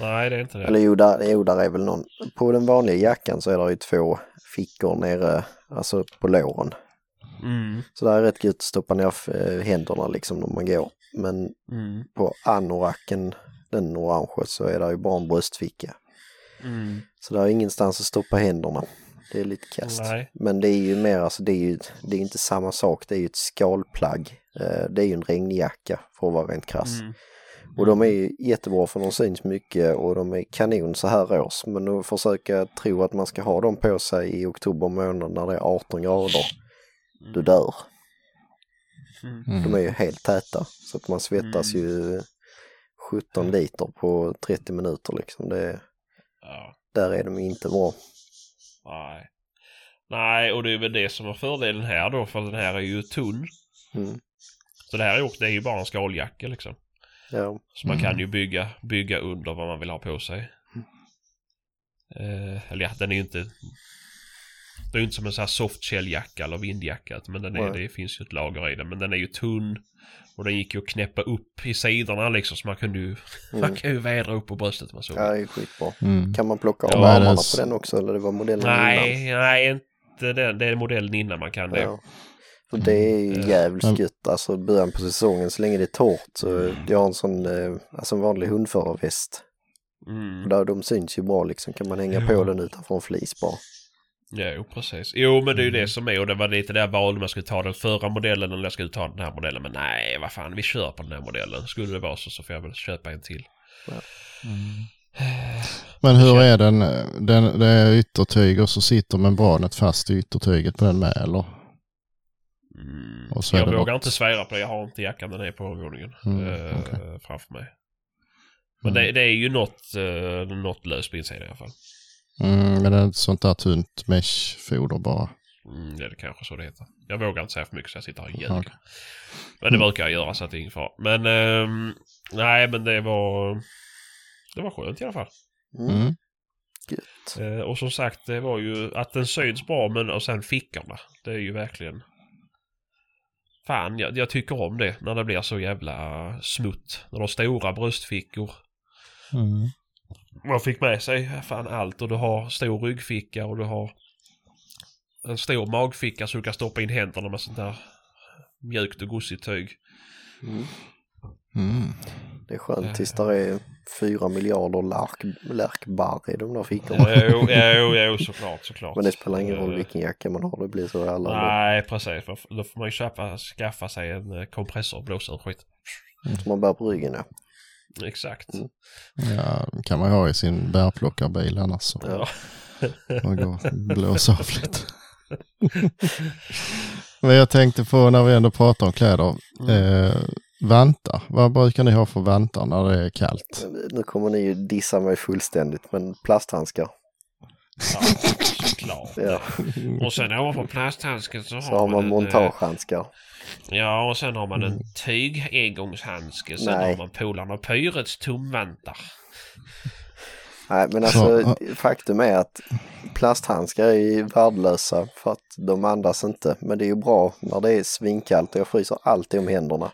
Nej, det är inte det. Eller jo där, jo, där är väl någon. På den vanliga jackan så är det ju två fickor nere, alltså på låren. Mm, Så där är rätt gött att stoppa ner eh, händerna liksom när man går. Men mm, på anoraken, den orange, så är det ju bara en bröstficka. Mm. Så där är ingenstans att stoppa händerna. Det är lite kast. Nej. Men det är ju mer, alltså det är ju det är inte samma sak. Det är ju ett skalplagg. Eh, Det är ju en regnjacka för att vara rent krass. Mm. Och de är ju jättebra för de syns mycket och de är kanon så här års. Men att försöka tro att man ska ha dem på sig i oktober månad när det är 18 grader. Du dör. Mm. De Mm. är ju helt täta. Så att man svettas Mm. ju 17 liter på 30 minuter liksom. Det, Ja. där är de inte bra. Nej. Nej, och det är väl det som är fördelen här då, för den här är ju tunn. Mm. Så det här är, också, det är ju bara en skaljacka liksom. Ja. Så man Mm. kan ju bygga, bygga under vad man vill ha på sig. Eh, eller ja, den är ju inte... Det är ju inte som en sån här softshell-jacka eller vindjacka. Men den är, Nej. det finns ju ett lager i den. Men den är ju tunn. Och den gick ju att knäppa upp i sidorna liksom. Så man kunde ju, (laughs) man Mm. kan ju vädra upp på bröstet man så ja, det är skitbra. Mm. Kan man plocka av Ja, armarna det- på den också eller det var modellen innan? Nej, nej, inte den. Det är modellen innan man kan det. Ja. För det är ju Mm. jävligt Men- gött, alltså början på säsongen så länge det är torrt så jag har en sån, eh, alltså en vanlig hundförarväst. Mm. Och där, de syns ju bra liksom, kan man hänga Ja. på den utanför en flis bara. Jo, precis. Jo, men det är ju Mm. det som är och det var lite där jag valde om jag skulle ta den förra modellen eller jag skulle ta den här modellen. Men nej, vad fan, vi kör på den här modellen. Skulle det vara så så får jag väl köpa en till. Men hur är den? den? Det är yttertyg och så sitter membranet fast i yttertyget på den med eller? Mm. Och så är Jag det vågar något- inte svära på det. Jag har inte jackan, den är på övervåningen. Mm, eh, okej. Framför mig. Men Mm. det, det är ju något, uh, något löst på insidan i alla fall. Mm, men det är ett sånt där tunt meshfoder bara. Mm, det är det kanske så det heter. Jag vågar inte säga för mycket så jag sitter här och ljuger. Okej. Men det brukar jag göra så att det är ingen fara. Men ehm, nej, men det var... det var skönt i alla fall. Mm. Mm. Eh, och som sagt, det var ju att den syns bra men och sen fickorna. Det är ju verkligen... Fan, jag, jag tycker om det när det blir så jävla smutt. När de har stora bröstfickor. Mm. Man fick med sig fan allt och du har stor ryggficka och du har en stor magficka så du kan stoppa in händerna med sånt där mjukt och gossigt tyg. Mm. Mm. Det är skönt tills det är fyra miljarder lärk, lärkbarr i de där fickorna. Jo, jo, jo, såklart, såklart. Men det spelar ingen roll Eh, vilken jacka man har, det blir så alla. Nej, precis. Då får man ju köpa, skaffa sig en eh, kompressor och blåsa ur skit. Som man bär på ryggen ja. Exakt. Mm. Ja, kan man ha i sin bärplockarbil annars. Så. Ja. Och gå och blåsa av lite. Men jag tänkte på när vi ändå pratar om kläder. Eh, vantar, vad brukar ni ha för vantar när det är kallt? Nu kommer ni ju dissa mig fullständigt, men plasthandskar. Ja, såklart. Ja. Och sen ovanpå plasthandsken så har, Så har man eh, montagehandskar. Ja, och sen har man en tyg engångshandske. Sen Nej. har man Polarn Pyrets tumvantar. Nej, men alltså faktum är att plasthandskar är ju värdelösa för att de andas inte. Men det är ju bra när det är svinkallt och jag fryser alltid om händerna.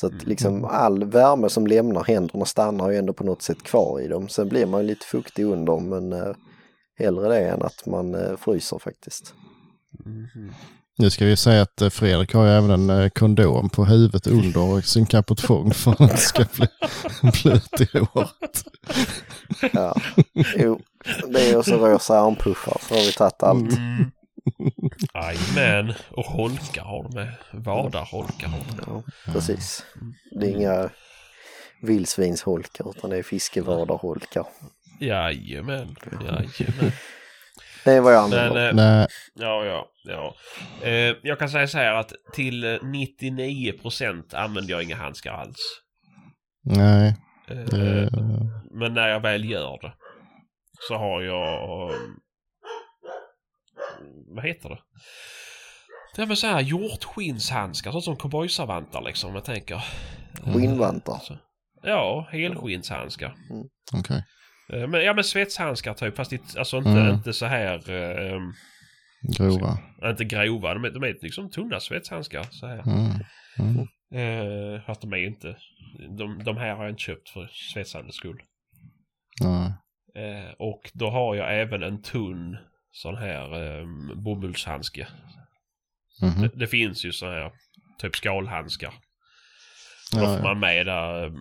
Så att liksom all värme som lämnar händerna stannar ju ändå på något sätt kvar i dem. Sen blir man ju lite fuktig under men eh, hellre det än att man eh, fryser faktiskt. Nu ska vi säga att eh, Fredrik har ju även en eh, kondom på huvudet under sin kaputtfång för att det ska bli (laughs) blöt i håret. Ja, jo, det är och så rosa armpuffar så har vi tagit allt. Mm. Jajamän. Och holkar har de med. Vadarholkar har de. Ja, precis. Det är inga vildsvinsholkar utan det är fiskevadarholkar. Jajamän. Jajamän. Det är vad jag Men, använder. eh, Nej, ja, ja, ja. Eh, jag kan säga så här att till eh, 99% använder jag inga handskar alls. nej. Eh, Det, Men när jag väl gör det så har jag... eh, Vad heter det? Det är väl så här hjortskinshandskar, sånt som cowboysavantar liksom, jag tänker. Skinnvantar. Ja, helskinshandskar. okej. Eh, Men, ja men svetshandskar typ, fast inte, alltså inte, Mm. inte så här... Eh, Grova. inte grova, de är, de är liksom tunna svetshandskar så här. Mm. Mm. Eh, fast de är inte... De, de här har jag inte köpt för svetsandets skull. Nej. Eh, och då har jag även en tunn sån här eh, bomullshandske. Mhm. Det, det finns ju så här typ skalhandskar. Då Ja, får man med där eh,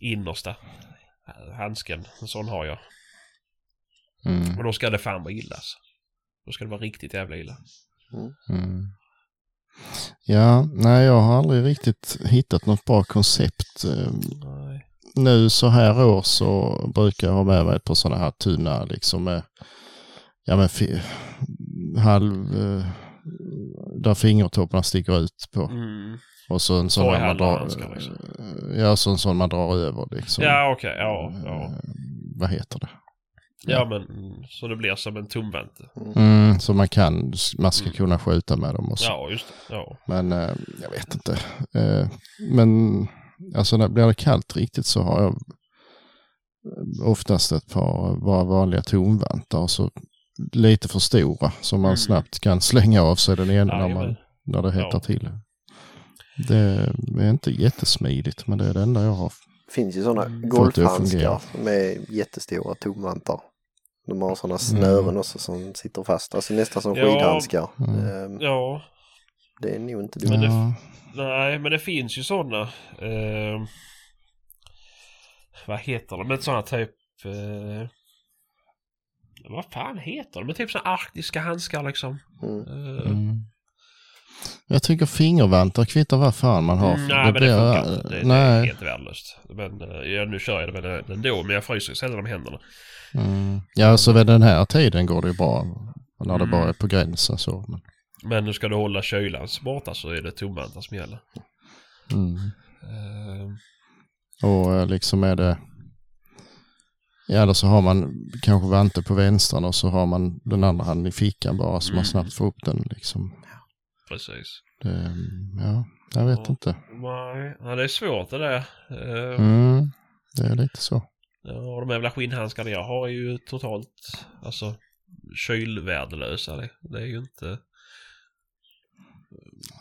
innersta handsken. En sån har jag. Mm. Och då ska det fan vara illa alltså. Då ska det vara riktigt jävla illa. Mm. Ja, nej jag har aldrig riktigt hittat något bra koncept. Eh, Nej. Nu så här år så brukar jag ha med mig ett par sådana här tunna liksom med, ja men halv, eh, där fingertopparna sticker ut på. Mm. Och så en sån man drar, liksom. ja så en sån man drar över liksom. Ja okej, ja, ja. Eh, Vad heter det? Ja men mm, så det blir som en tumvante. Mm, så man kan, man ska Mm. kunna skjuta med dem och så. Ja just det. Ja. Men eh, jag vet inte. Eh, men alltså när blir det kallt riktigt så har jag eh, oftast ett par bara vanliga tomvantar och så lite för stora som man Mm. snabbt kan slänga av sig den ena när, man, när det hettar Ja. till. Det är inte jättesmidigt men det är det enda jag har. Det finns ju sådana Mm. Golfhandskar med jättestora tomvantar. De har sådana snören också som sitter fast, alltså nästan som Mm. Ja. skidhandskar. Mm. Ehm, Ja, Det är nog inte Men dumt. det- Ja, nej men det finns ju sådana. Eh, vad heter de? Men sådana typ... Eh, vad fan heter de? Men typ sådana arktiska handskar liksom. Mm. Eh, mm. Jag tycker fingervantar kvittar vad fan man har. Mm, nej, men det funkar inte. Det, det är nej. helt värdelöst. Men eh, ja, nu kör jag det väl ändå, men jag fryser ju sällan om händerna. Mm. Ja, så vid den här tiden går det ju bra. När det Mm. bara är på gränsen så. Men, Men nu ska du hålla kylan borta så är det tomvantar som gäller. mm. Eh, Och eh, liksom är det... Ja, eller så har man kanske vante på vänstern och så har man den andra handen i fickan bara så man Mm. snabbt får upp den liksom. Precis. Det, ja, jag vet Ja. inte. Nej, ja, det är svårt det där. Eh, Mm. Det är lite så. Ja, de jävla skinnhandskarna jag har är ju totalt, alltså kylvärdelösa. Det, det är ju inte,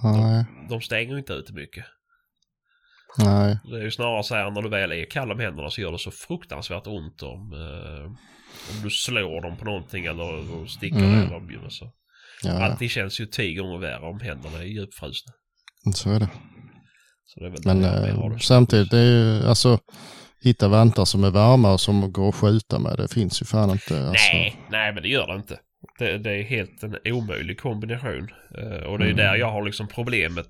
Nej, de stänger ju inte ut mycket. nej. Det är ju snarare så här när du väl är kall om händerna så gör det så fruktansvärt ont om, eh, om du slår dem på någonting eller och sticker Mm. eller så. Ja. Allting känns ju tio gånger värre om händerna är djupfrusna. så är det. Så det är Men jag eh, det. samtidigt, det är ju alltså hitta vantar som är varma och som går att skjuta med. Det finns ju fan inte. Alltså. Nej, nej men det gör det inte. Det, det är helt en omöjlig kombination. Eh, och det är Mm. där jag har liksom problemet.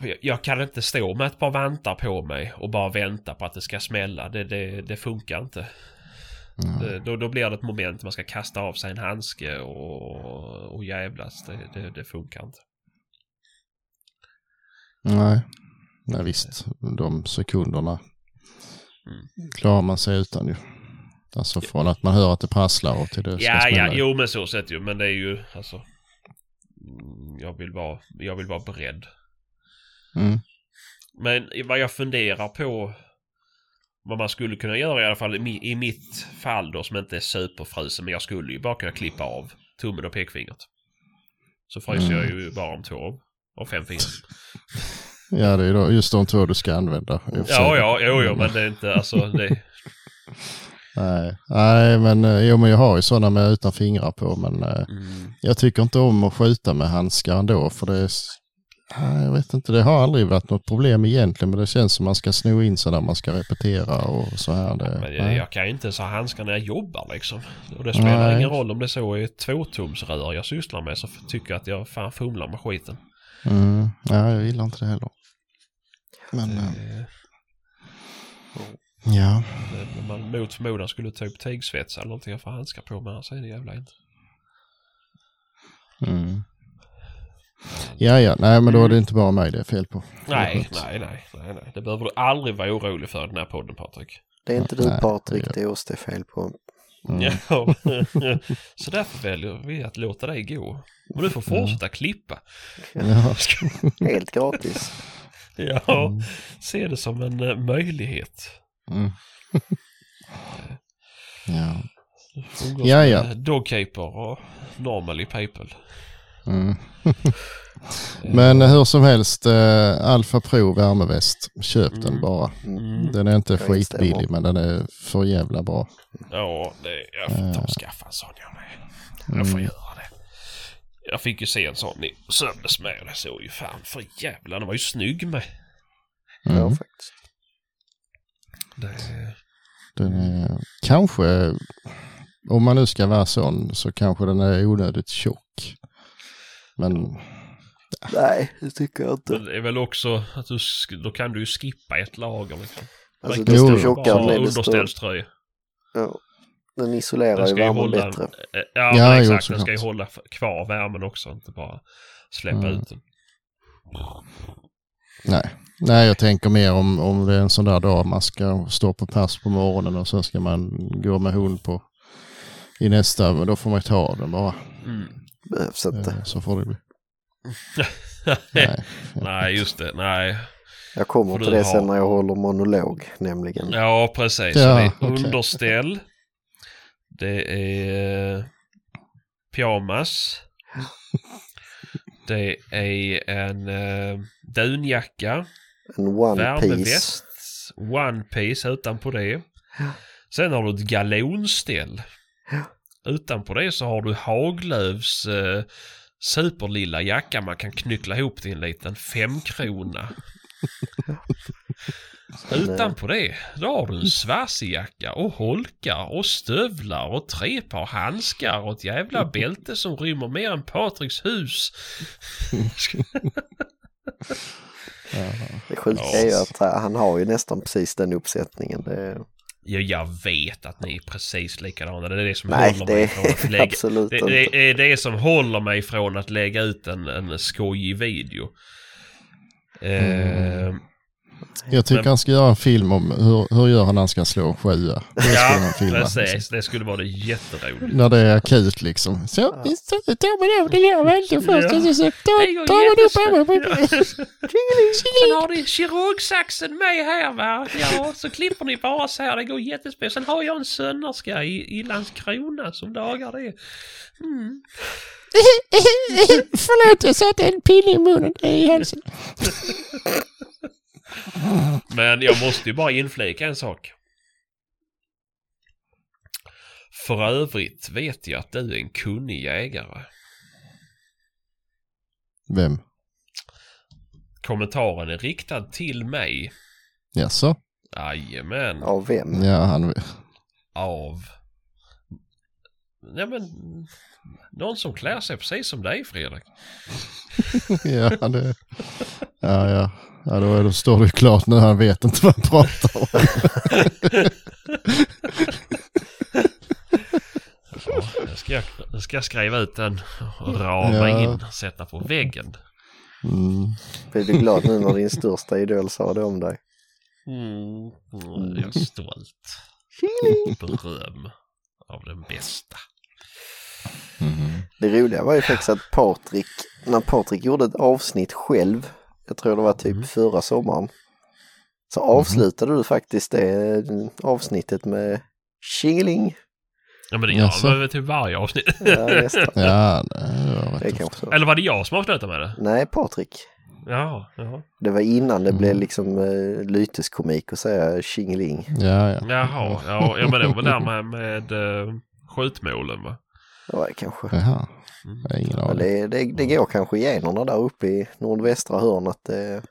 Jag, jag kan inte stå med ett par vantar på mig och bara vänta på att det ska smälla. Det, det, det funkar inte. Mm. Då, då blir det ett moment man ska kasta av sig en handske och, och jävlas. Det, det, det funkar inte. Nej. Nej visst, de sekunderna Mm. klarar man sig utan ju. Alltså från att man hör att det prasslar och till det ska Ja, ja, jo men så sett ju. Men det är ju alltså. mm, Jag vill vara, jag vill vara beredd. Mm. Men vad jag funderar på vad man skulle kunna göra i alla fall i, mi- i mitt fall då som inte är superfrusen men jag skulle ju bara kunna klippa av tummen och pekfingret. Så fryser Mm. jag ju bara om två av- av fem fingrar. (laughs) Ja, det är då just de två du ska använda. Ja, ja, jo, jo, men det är inte alltså det. (laughs) Nej, nej men, eh, jo, men jag har ju sådana med utan fingrar på. Men eh, Mm. jag tycker inte om att skjuta med handskar ändå. För det är, jag vet inte, det har aldrig varit något problem egentligen. Men det känns som man ska sno in sig när man ska repetera och så här. Det, Men jag, kan ju inte ens ha handskar när jag jobbar liksom. Och det spelar Nej. ingen roll om det så är tvåtumsrör jag sysslar med så tycker jag att jag fan fumlar med skiten. Mm, ja, jag gillar inte det heller. Men eh, Eh, ja, Men Om man mot förmodan skulle ta upp tigsvets eller någonting jag får handskar på mig så är det jävla inte. mm. Ja, ja, nej men då är det inte bara mig det är fel på. Nej, nej, nej, nej, nej. Det behöver du aldrig vara orolig för den här podden Patrik. Det är inte du Nej, Patrik, det- är oss det är fel på. Mm. Ja. (laughs) så därför väljer vi att låta dig gå. Men du får fortsätta klippa. Ja. (laughs) Helt gratis. (laughs) Ja, se det som en eh, möjlighet. Mm. ja. Ja, ja. med Dogkeeper och Normally People. Mm. (laughs) Men eh, hur som helst, eh, Alfa Pro värmeväst, köp den Mm. bara. Mm. Den är inte skitbillig men den är för jävla bra. Ja, det, jag får ta och skaffa en sån jag med. Jag får Mm. göra det. Jag fick ju se en sån i söndags med och det såg ju fan för jävlar, den var ju snygg med. Ja, Mm. faktiskt. Det, Den är, kanske, om man nu ska vara sån, så kanske den är onödigt tjock. Men Nej, det tycker jag inte. det är väl också att du, då kan du ju skippa ett lager liksom. Alltså desto jo. tjockare är desto... underställströja. Ja. Den isolerar Den ju värmen hålla, bättre. eh, ja, Ja, men exakt. Den ska ju hålla kvar värmen också, inte bara släppa Mm. ut den. nej. Nej, jag tänker mer om, om det är en sån där dag man ska stå på pass på morgonen och sen ska man gå med hund på i nästa, men då får man ju ta av den bara. Mm. Behövs inte. Eh, Så får det bli. (laughs) Nej. Nej, just det. Nej. Jag kommer till det ha- sen när jag håller monolog nämligen. Ja, precis. Ja, det är okej. underställ. Det är eh, pyjamas. Det är en eh, dunjacka. En one piece. Värmeväst. One piece utanpå det. Sen har du ett galonställ. Utanpå det så har du Haglöfs eh, superlilla jacka man kan knyckla ihop till en liten femkrona. (laughs) Utanpå det, då har du en svarsjacka och holkar och stövlar och tre par handskar och ett jävla bälte som rymmer mer än Patriks hus. (laughs) Ja. Det sjuka är ju att eh, han har ju nästan precis den uppsättningen. Det... Ja, jag vet att ni är precis likadana. Det är det som Nej, håller det mig från att lägga... absolut Det, inte. det är det som håller mig från att lägga ut en, en skojig video. Eh, Jag tycker Men- han ska göra en film om hur, hur gör han när han ska slå en sjua. Det skulle Ja, precis. Det skulle vara det jätteroligt. När det är akut liksom. Så, så tar man av det där väldigt först och så, tar, tar man upp armen. Sen har ni kirurgsaxen med här va. Ja, så klipper ni bara så här. Det går jättespännande. Sen har jag en sönerska i, i Landskrona som dagar det. Mm. (laughs) Förlåt, jag satte en pinne i munnen i halsen. (laughs) Men jag måste ju bara inflika en sak. För övrigt vet jag att du är en kunnig jägare. Vem? Kommentaren är riktad till mig. Jaså? Jajamän. Av vem? Ja, han... Av... Nej men... Någon som klär sig precis som dig Fredrik. (laughs) Ja, det... Ja, ja. Ja, då, då står det ju klart nu. Han vet inte vad han pratar om. (laughs) Ja, nu ska jag, nu ska jag skriva ut den och rama Ja. in sätta på väggen. Mm. Blir du glad nu när din största idol sa det om dig? Mm, mm, jag är stolt. Beröm av den bästa. Mm. Det roliga var ju faktiskt att Patrik, när Patrik gjorde ett avsnitt själv, jag tror det var typ Mm. förra sommaren, så avslutade du faktiskt det eh, avsnittet med Tjingeling. Ja men det gör man väl till varje avsnitt. Ja, nästan. (laughs) Ja, det Det kanske så. Eller var det jag som avslutade med det? Nej, Patrik. Ja, ja. Det var innan det blev Mm. liksom uh, lyteskomik att säga Tjingeling. Ja, ja. Jaha, ja, ja men det var väl där med, med uh, skjutmålen va? Det var det kanske. Jaha. Mm. Ingen aning. det, det, det går kanske generna där uppe i nordvästra hörnet. Det,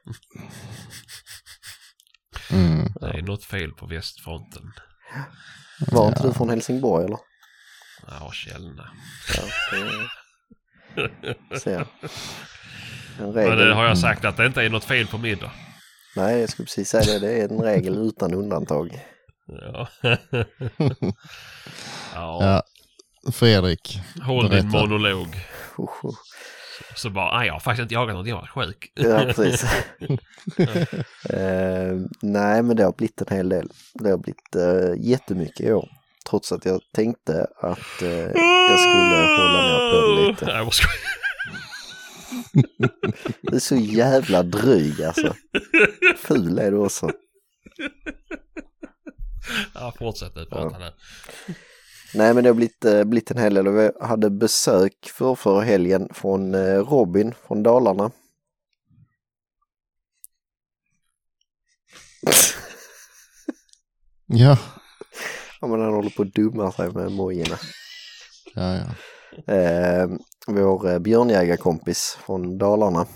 Mm. Det är något fel på västfronten. var inte du från Helsingborg eller? Ja, Källna. Ja, det, (laughs) ser jag. En Men regel. det har jag sagt att det inte är något fel på middag. Nej, jag skulle precis säga det. Det är en regel utan undantag. Ja. (laughs) ja, Ja. Fredrik. håll din monolog. Så bara, nej jag har faktiskt inte jagat något, jag var sjuk. Ja, precis. (laughs) Eh, nej, men det har blivit en hel del. Det har blivit uh, jättemycket i år. Trots att jag tänkte att eh, jag skulle hålla ner på det lite. Nej. (laughs) Du är så jävla dryg alltså. Ful är du också. Ja, fortsätt nu prata nu. Nej men det har blivit, eh, blivit en hel del vi hade besök för förra helgen från eh, Robin från Dalarna. (laughs) Ja. Ja men han håller på att dumma sig med mojorna. Ja, ja. Eh, vår björnjägarkompis från Dalarna.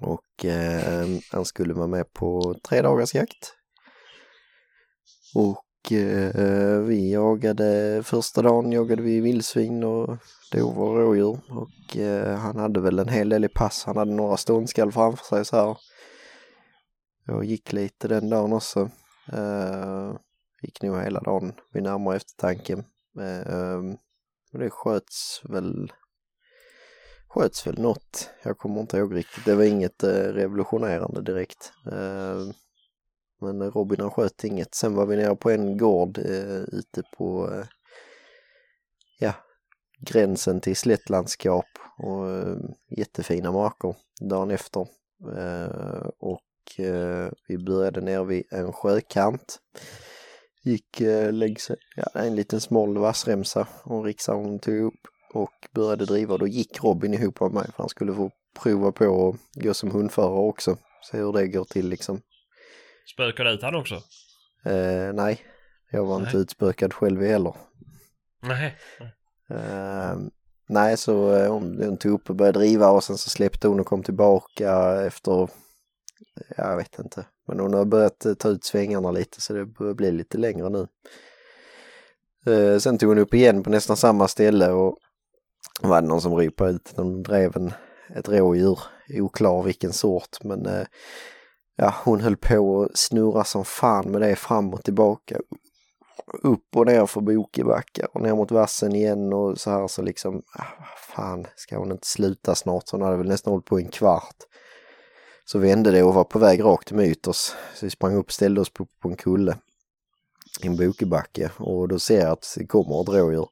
Och eh, han skulle vara med på tre dagars jakt. Och Eh, vi jagade, första dagen jagade vi vildsvin och dovor och rådjur. Och eh, han hade väl en hel del i pass. Han hade några ståndskall framför sig så här. Jag gick lite den dagen också. Eh, gick nog hela dagen vid närmare eftertanke. Eh, och det sköts väl sköts väl något. Jag kommer inte ihåg riktigt. Det var inget eh, revolutionerande direkt. Ehm, men Robin han sköt inget. Sen var vi nere på en gård eh, ute på eh, ja, gränsen till slättlandskap och eh, jättefina marker dagen efter. Eh, och eh, vi började ner vid en sjökant. Gick eh, längs ja, en liten smal vassremsa och riksdagen tog upp och började driva. Då gick Robin ihop med mig för han skulle få prova på att gå som hundförare också. Se hur det går till liksom. Spökade ut han också? Eh, nej, jag var inte Nej. utspökad själv heller. Nej. Eh, nej, så eh, hon, hon tog upp och började driva och sen så släppte hon och kom tillbaka efter, jag vet inte. Men hon har börjat eh, ta ut svängarna lite så det börjar bli lite längre nu. Eh, sen tog hon upp igen på nästan samma ställe och var det någon som ropade ut, de drev en, ett rådjur, oklar vilken sort men eh, ja, hon höll på att snurra som fan med det fram och tillbaka. Upp och ner för Bokebacka och ner mot vassen igen och så här så liksom, ah, fan, ska hon inte sluta snart? Så hon hade väl nästan hållit på i en kvart. Så vände det och var på väg rakt emot oss. Så vi sprang upp och ställde oss på, på en kulle i en bokebacke och då ser jag att det kommer ett rådjur.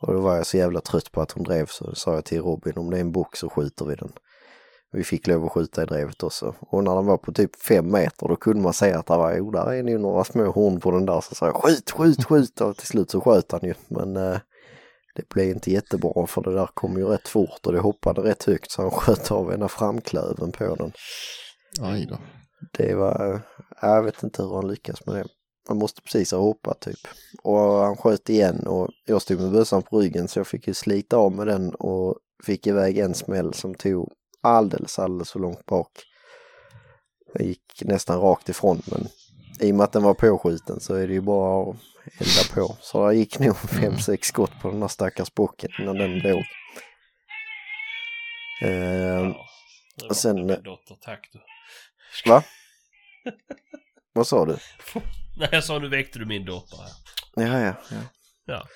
Och då var jag så jävla trött på att hon drev så sa jag till Robin om det är en bock så skjuter vi den. Vi fick lov att skjuta i drevet också. Och när den var på typ fem meter då kunde man säga att det var, jo där är nog några små horn på den där. Så sa jag skjut, skjut, skjut och till slut så sköt han ju. Men eh, det blev inte jättebra för det där kom ju rätt fort och det hoppade rätt högt så han sköt av ena framklöven på den. Aj då. Det var, jag vet inte hur han lyckas med det. Han måste precis ha hoppat typ. Och han sköt igen och jag stod med bössan på ryggen så jag fick ju slita av med den och fick iväg en smäll som tog alldeles, alldeles för långt bak. Jag gick nästan rakt ifrån men i och med att den var påskjuten så är det ju bara att elda på. Så det gick nog fem, sex skott på den där stackars bocken innan den dog. Eh, Ja, det var sen- min dotter, tack du. (laughs) va? Vad sa du? (laughs) Nej, jag sa nu väckte du min dotter här. Ja, ja, ja. Ja.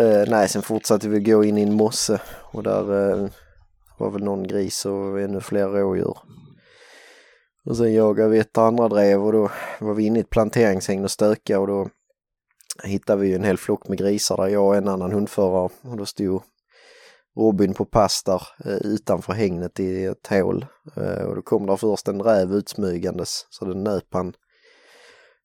Eh, nej, sen fortsatte vi gå in i en mosse och där eh, var väl någon gris och ännu fler rådjur. Och sen jagade vi ett andra drev och då var vi inne i ett planteringshägn och stöka och då hittade vi en hel flock med grisar där jag och en annan hundförare. Och då stod Robin på pass där eh, utanför hägnet i ett hål. Eh, och då kom där först en räv utsmygandes så den nöp han.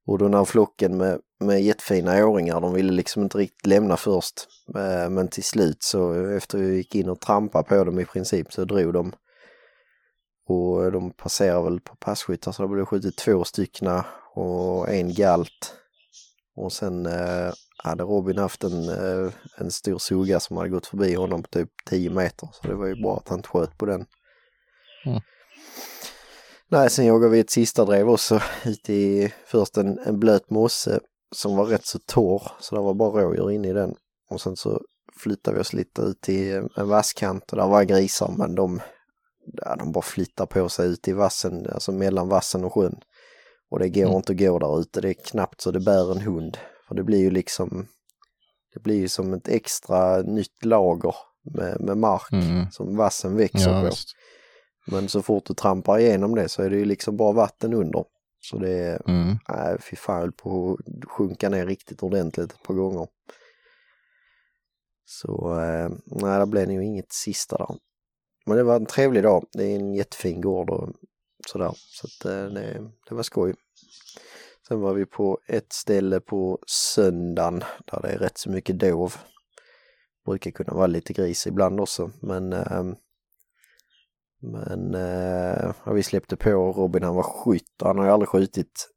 Och då när flocken med, med jättefina åringar, de ville liksom inte riktigt lämna först. Eh, Men till slut så efter vi gick in och trampade på dem i princip så drog de. Och de passerade väl på passkyttar så det blev skjutit två styckna och en galt. Och sen eh, hade Robin haft en, eh, en stor suga som hade gått förbi honom på typ 10 meter. Så det var ju bra att han inte sköt på den. Mm. Nej, sen jagade vi ett sista drev också (laughs) ute i först en, en blöt mosse som var rätt så torr så det var bara rådjur inne i den. Och sen så flyttade vi oss lite ut i en vasskant och där var grisar men de, ja, de bara flyttar på sig ut i vassen, alltså mellan vassen och sjön. Och det går Mm. inte att gå där ute, det är knappt så det bär en hund. För det blir ju liksom, det blir ju som ett extra nytt lager med, med mark Mm. som vassen växer Ja, på. visst. Men så fort du trampar igenom det så är det ju liksom bara vatten under. Så det är, Mm. nej fy fan, jag höll på att sjunka ner riktigt ordentligt ett par gånger. Så eh, nej, det blev nog inget sista där. Men det var en trevlig dag. Det är en jättefin gård och sådär. Så att, eh, det, det var skoj. Sen var vi på ett ställe på söndagen där det är rätt så mycket dov. Brukar kunna vara lite gris ibland också men ehm, men eh, vi släppte på Robin, han var skytt. Han har ju aldrig skjutit.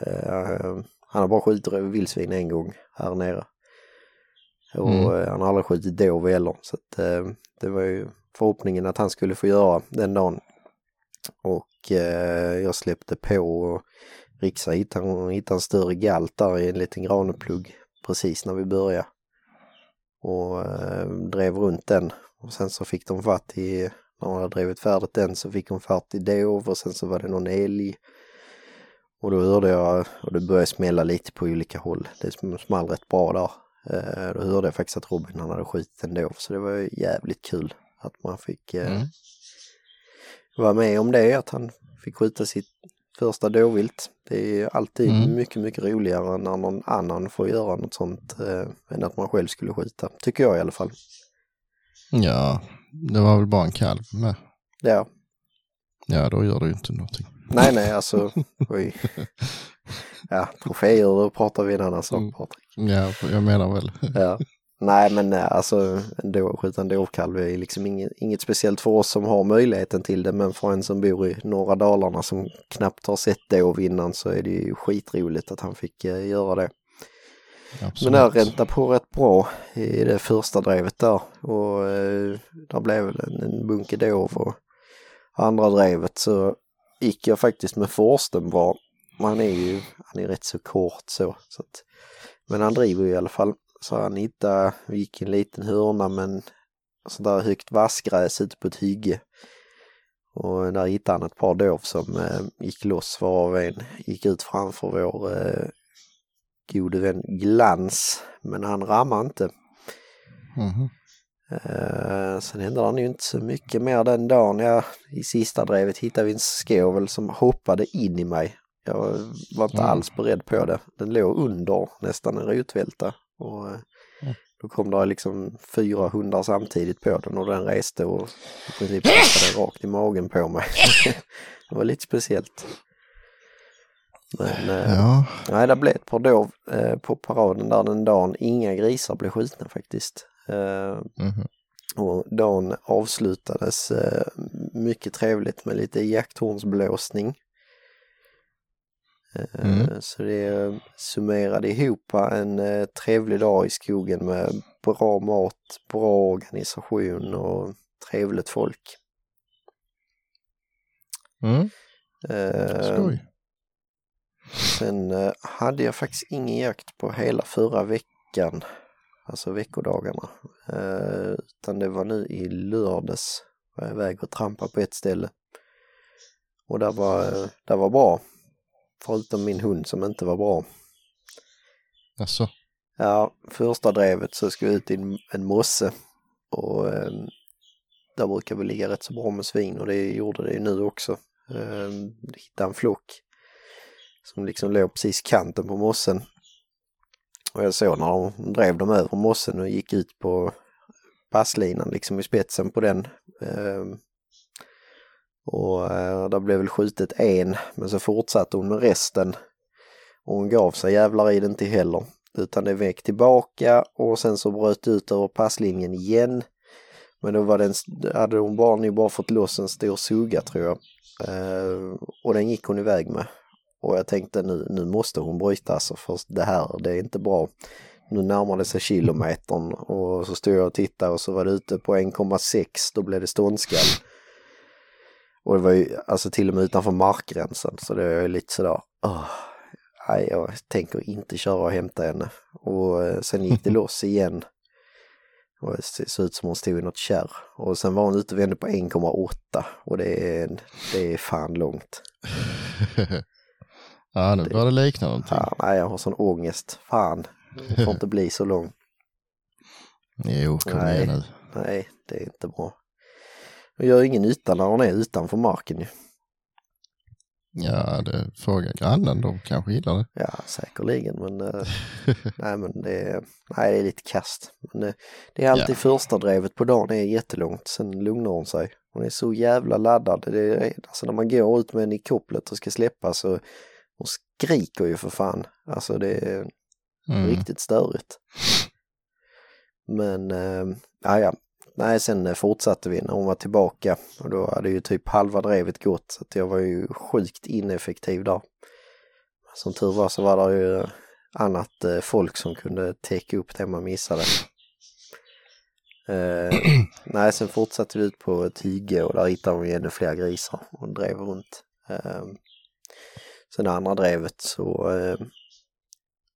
Eh, han har bara skjutit vildsvin en gång här nere. Och Mm. eh, han har aldrig skjutit dov heller. Så att, eh, det var ju förhoppningen att han skulle få göra den dagen. Och eh, jag släppte på och Rixa hittade, hittade en större galt där i en liten graneplugg precis när vi började. Och eh, drev runt den. Och sen så fick de fatt i, när de hade drivit färdigt den så fick de fatt i dov och sen så var det någon älg. Och då hörde jag, och det började smälla lite på olika håll. Det small rätt bra där. Eh, då hörde jag faktiskt att Robin han hade skjutit en dov så det var ju jävligt kul att man fick eh, Mm. vara med om det, att han fick skjuta sitt första dåvilt. Det är alltid Mm. mycket, mycket roligare när någon annan får göra något sånt eh, än att man själv skulle skjuta. Tycker jag i alla fall. Ja, det var väl bara en kalv med. Ja, Ja, då gör det ju inte någonting. nej, nej, alltså, (laughs) oj. Ja, troféer, då pratar vi en annan sak, Mm. Patrik. Ja, jag menar väl. Ja. Nej, men eh, alltså, en skjuta en dovkalv är liksom inget, inget speciellt för oss som har möjligheten till det, men för en som bor i norra Dalarna som knappt har sett dov innan så är det ju skitroligt att han fick eh, göra det. Absolut. Men det räntade på rätt bra i det första drevet där och eh, där blev väl en, en bunke dov och andra drevet så gick jag faktiskt med Forsten bra. Han är ju, han är rätt så kort så. så att, men han driver ju i alla fall. Så han hittade, gick i en liten hörna men sådär högt vassgräs ute på ett hygge. Och där hittade han ett par dov som eh, gick loss varav en gick ut framför vår eh, gode vän Glans. Men han rammade inte. Mhm. Uh, sen hände det ju inte så mycket mer den dagen. Ja, I sista drevet hittade vi en skovel som hoppade in i mig. Jag var inte Mm. alls beredd på det. Den låg under nästan en rotvälta. Och, Mm. Då kom det liksom fyra hundar samtidigt på den och den reste och i princip trampade rakt i magen på mig. (laughs) det var lite speciellt. Men eh, Ja, nej, det blev ett par dov eh, på paraden där den dagen. Inga grisar blev skjutna faktiskt. Mhm. och dagen avslutades mycket trevligt med lite jakthornsblåsning. Mm. Så det summerade ihop en trevlig dag i skogen med bra mat, bra organisation och trevligt folk. mm. Eh, skoj. Sen eh, hade jag faktiskt ingen jakt på hela förra veckan, alltså veckodagarna. Eh, utan det var nu i lördags, var jag iväg och trampa på ett ställe. Och det var, det var bra. Förutom min hund som inte var bra. Alltså, Ja, första drevet så skulle jag ut i en, en mosse och eh, där brukar vi ligga rätt så bra med svin och det gjorde det ju nu också. Eh, hittade en flock som liksom låg precis kanten på mossen. Och jag såg när de drev dem över mossen och gick ut på passlinan liksom i spetsen på den. Ehm, och eh, där blev väl skjutet en men så fortsatte hon med resten. Och hon gav sig jävlar i det inte heller. Utan det vek tillbaka och sen så bröt det ut över passlinjen igen. Men då var den, hade hon bara, nu bara fått loss en stor suga tror jag. Ehm, och den gick hon iväg med. Och jag tänkte nu, nu måste hon bryta alltså för det här, det är inte bra. Nu närmar det sig kilometern och så stod jag och tittade och så var det ute på 1,6, då blev det ståndskall. Och det var ju alltså till och med utanför markgränsen så det är lite sådär, åh, nej jag tänker inte köra och hämta henne. Och eh, sen gick det (laughs) loss igen. Och det såg ut som hon stod i något kärr. Och sen var hon ute och vände på 1,8 och det är, det är fan långt. (laughs) ja nu börjar det likna någonting. Ja, nej, jag har sån ångest. Fan, det får inte bli så lång. Jo, kom Nej. igen nu. Nej, det är inte bra. Och gör ingen nytta när hon är utanför marken ju. Ja, det fråga grannen, de kanske gillar det. Ja, säkerligen, men eh, (laughs) nej, men det nej, det är lite kast. Men det, det är alltid Ja. första drevet på dagen är jättelångt, sen lugnar hon sig. Hon är så jävla laddad. Det är, alltså när man går ut med henne i kopplet och ska släppa så hon skriker ju för fan. Alltså det är Mm. riktigt störigt. Men, eh, ja, ja. Nej, sen eh, fortsatte vi när hon var tillbaka och då hade ju typ halva drevet gått så att jag var ju sjukt ineffektiv där. Som tur var så var det ju annat eh, folk som kunde täcka upp det man missade. Eh, (clears throat) nej, sen fortsatte vi ut på ett hygge och där hittade vi ännu fler grisar och drev runt. Eh, sen andra drevet så eh,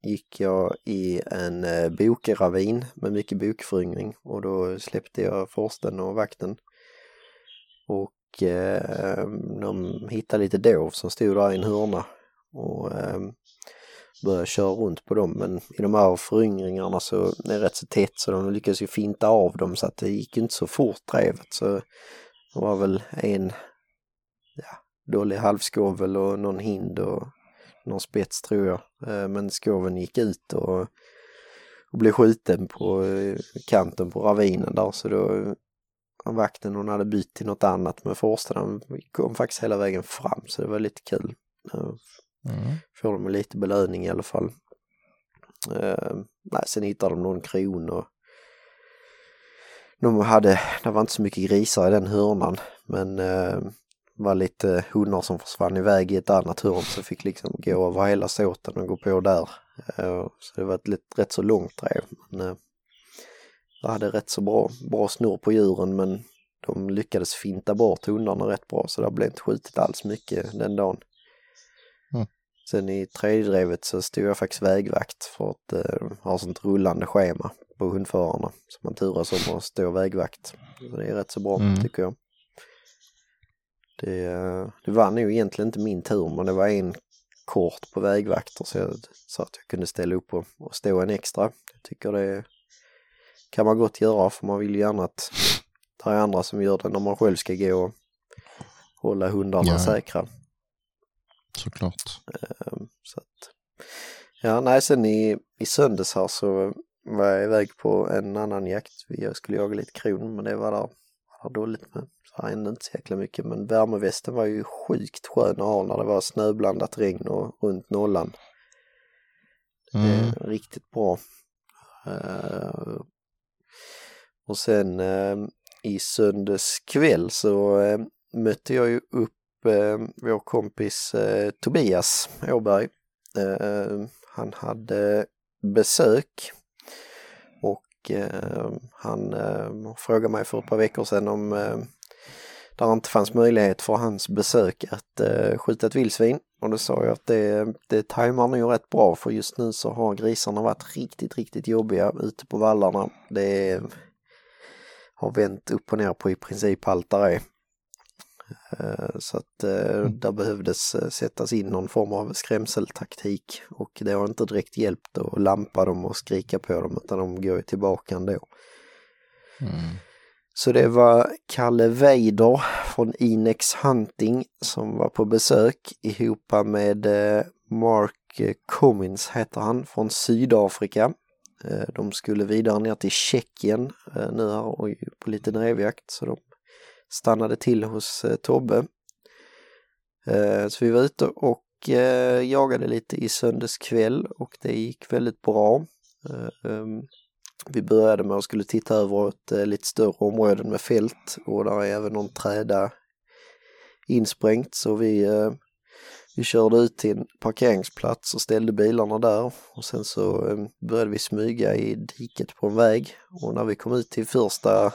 gick jag i en eh, bokravin med mycket bokföryngring och då släppte jag forsten och vakten. Och eh, de hittade lite dov som stod där i en hörna och eh, började köra runt på dem men i de här föryngringarna så är det rätt så tätt så de lyckades ju finta av dem så att det gick inte så fort drevet så det var väl en dålig halvskovel och någon hind och någon spets tror jag. Eh, Men skoven gick ut och, och blev skjuten på eh, kanten på ravinen där så då eh, vakten hon hade bytt till något annat men forsten kom faktiskt hela vägen fram så det var lite kul. Mm. Får de lite belöning i alla fall. Eh, nej, sen hittade de någon kron och de hade, det var inte så mycket grisar i den hörnan men eh, var lite hundar som försvann iväg i ett annat hörn så fick liksom gå över hela såten och gå på där. Eh, så det var ett lite, rätt så långt drev. Men, eh, jag hade rätt så bra, bra snurr på djuren men de lyckades finta bort hundarna rätt bra så det blev inte skjutit alls mycket den dagen. Mm. Sen i tredje drevet så stod jag faktiskt vägvakt för att eh, ha sånt rullande schema på hundförarna. Så man turas om att stå vägvakt. Så det är rätt så bra Mm. tycker jag. Det, det var nog egentligen inte min tur men det var en kort på vägvakter så jag sa att jag kunde ställa upp och, och stå en extra. Jag tycker det kan man gott göra för man vill ju gärna att det är andra som gör det när man själv ska gå och hålla hundarna Ja. säkra. Såklart. Ehm, Så att, ja, nej, sen i, i söndags här så var jag iväg på en annan jakt. Jag skulle jaga lite kron men det var där, var där dåligt med. Hände inte så jäkla mycket men värmevästen var ju sjukt skön att ha när det var snöblandat regn och runt nollan. Mm. Riktigt bra. Eh, och sen eh, i söndags kväll så eh, mötte jag ju upp eh, vår kompis Tobias Åberg. Han hade besök och han frågade mig för ett par veckor sedan om där inte fanns möjlighet för hans besök att eh, skjuta ett vildsvin. Och då sa jag att det, det tajmar nog rätt bra för just nu så har grisarna varit riktigt, riktigt jobbiga ute på vallarna. Det har vänt upp och ner på i princip allt där är. Eh, Så att eh, där behövdes eh, sättas in någon form av skrämseltaktik och det har inte direkt hjälpt att lampa dem och skrika på dem utan de går ju tillbaka ändå. Mm. Så det var Kalle Weider från Inex Hunting som var på besök ihop med eh, Mark Cummins heter han från Sydafrika. Eh, de skulle vidare ner till Tjeckien eh, nu här och på lite drevjakt så de stannade till hos Tobbe. Så vi var ute och jagade lite i söndags kväll och det gick väldigt bra. Ehm, vi började med att skulle titta över ett eh, lite större område med fält och där är även någon träda insprängt. Så vi, eh, vi körde ut till en parkeringsplats och ställde bilarna där. Och sen så eh, började vi smyga i diket på en väg. Och när vi kom ut till första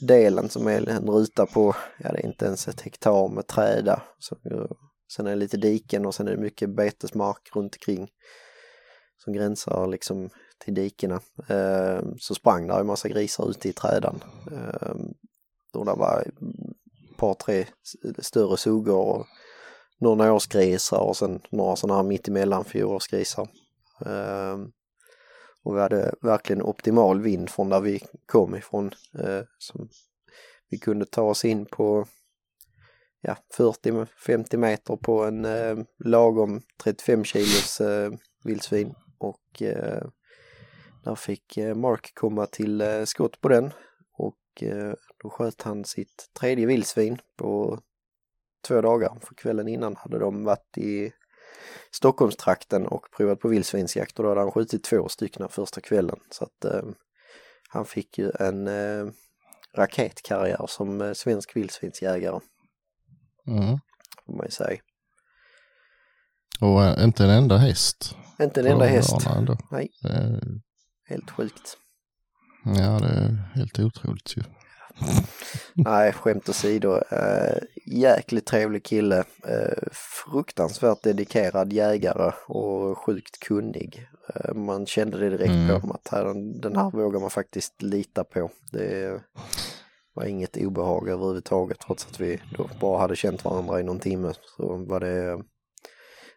delen som är en ruta på, ja det är inte ens ett hektar med träda. Så, eh, sen är det lite diken och sen är det mycket betesmark runt omkring som gränsar liksom till dikena. Eh, så sprang där en massa grisar ute i trädan. Eh, och det var ett par, tre större suggor och några årsgrisar och sen några sådana här mittemellan fjolårsgrisar. Eh, och vi hade verkligen optimal vind från där vi kom ifrån. Eh, som vi kunde ta oss in på ja, 40-50 meter på en eh, lagom 35 kilos eh, vildsvin och eh, där fick eh, Mark komma till eh, skott på den och eh, då sköt han sitt tredje vildsvin på två dagar. För kvällen innan hade de varit i Stockholmstrakten och provat på vildsvinsjakt och då hade han skjutit två stycken första kvällen. Så att eh, han fick ju en eh, raketkarriär som eh, svensk vildsvinsjägare Mm. får man ju säga. Och inte en enda häst. Inte en enda häst. Nej. Helt sjukt. ja, det är helt otroligt ju. (laughs) Nej, skämt åsido. Uh, jäkligt trevlig kille. Uh, fruktansvärt dedikerad jägare och sjukt kunnig. Eh, man kände det direkt Mm. på honom att här, den här vågar man faktiskt lita på. Det var inget obehag överhuvudtaget trots att vi bara hade känt varandra i någon timme. Så var det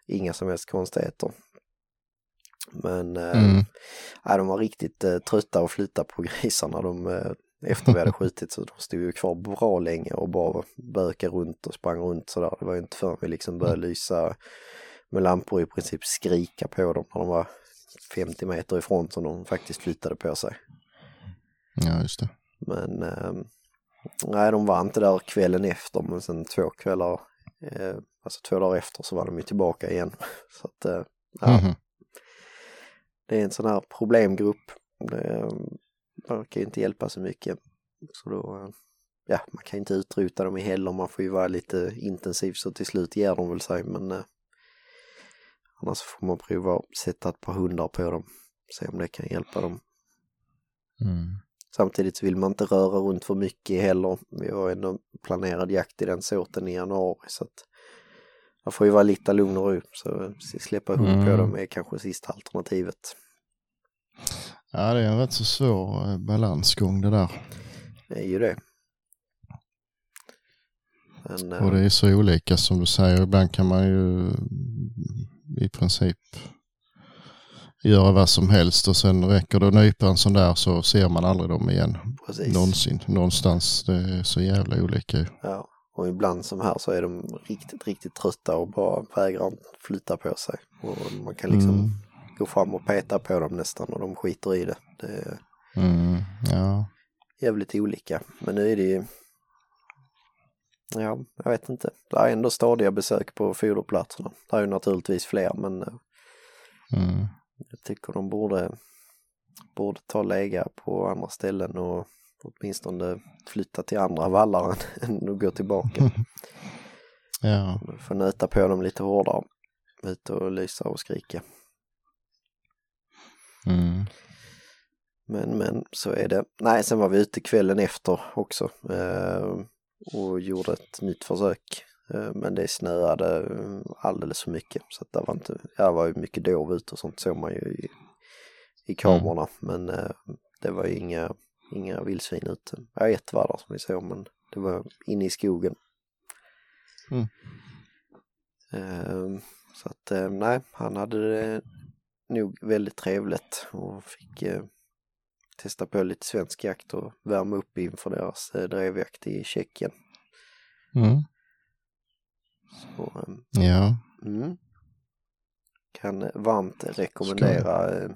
inga som helst konstigheter. Men eh, Mm. Nej, de var riktigt eh, trötta och flytta på (laughs) grisarna. De, eh, efter vi hade skjutit så de stod ju kvar bra länge och bara bökade runt och sprang runt sådär. Det var ju inte förrän vi liksom började lysa med lampor i princip skrika på dem när de var 50 meter ifrån som de faktiskt flyttade på sig. Ja, just det. Men eh, nej, de var inte där kvällen efter men sen två kvällar, eh, alltså två dagar efter så var de ju tillbaka igen. (laughs) Så att, eh, ja, Mhm. Det är en sån här problemgrupp. Det verkar ju inte hjälpa så mycket. Så då, eh, ja, man kan inte utrota dem i heller, man får ju vara lite intensiv så till slut ger de väl sig men eh, annars får man prova att sätta ett par hundar på dem. Se om det kan hjälpa dem. Mm. Samtidigt så vill man inte röra runt för mycket heller. Vi har ändå planerad jakt i den sorten i januari så att man får ju vara lite lugn och ro. Så släppa på Mm. dem är kanske sista alternativet. Ja, det är en rätt så svår eh, balansgång det där. Det är ju det. Men, eh, Och det är så olika som du säger. Ibland kan man ju i princip göra vad som helst och sen räcker det att nypa en sån där så ser man aldrig dem igen. Precis. Någonsin. Någonstans. Det är så jävla olika. Ja. Och ibland som här så är de riktigt, riktigt trötta och bara vägrar flytta på sig. Och man kan liksom Mm. gå fram och peta på dem nästan och de skiter i det. Det är Mm. Ja. jävligt olika. Men nu är det ju... Ja, jag vet inte. Det är ändå stadiga besök på foderplatserna. Det är ju naturligtvis fler men eh, Mm. jag tycker de borde, borde ta läga på andra ställen och åtminstone flytta till andra vallar än (laughs) att gå tillbaka. (laughs) Ja. Få nöta på dem lite hårdare. Ut och lysa och skrika. Mm. Men men så är det. Nej, sen var vi ute kvällen efter också eh, och gjorde ett nytt försök. Eh, men det snöade eh, alldeles för mycket så att det var inte, det var ju mycket dov ute och sånt såg man ju i, i kamerorna. Men eh, det var ju inga, inga vildsvin ute. Ja, ett var där som vi såg men det var inne i skogen. Mm. Eh, så att eh, nej, han hade det nog väldigt trevligt och fick eh, testa på lite svensk jakt och värma upp inför deras eh, drevjakt i Tjeckien. Mm. Så, eh, Ja. mm. Kan varmt rekommendera,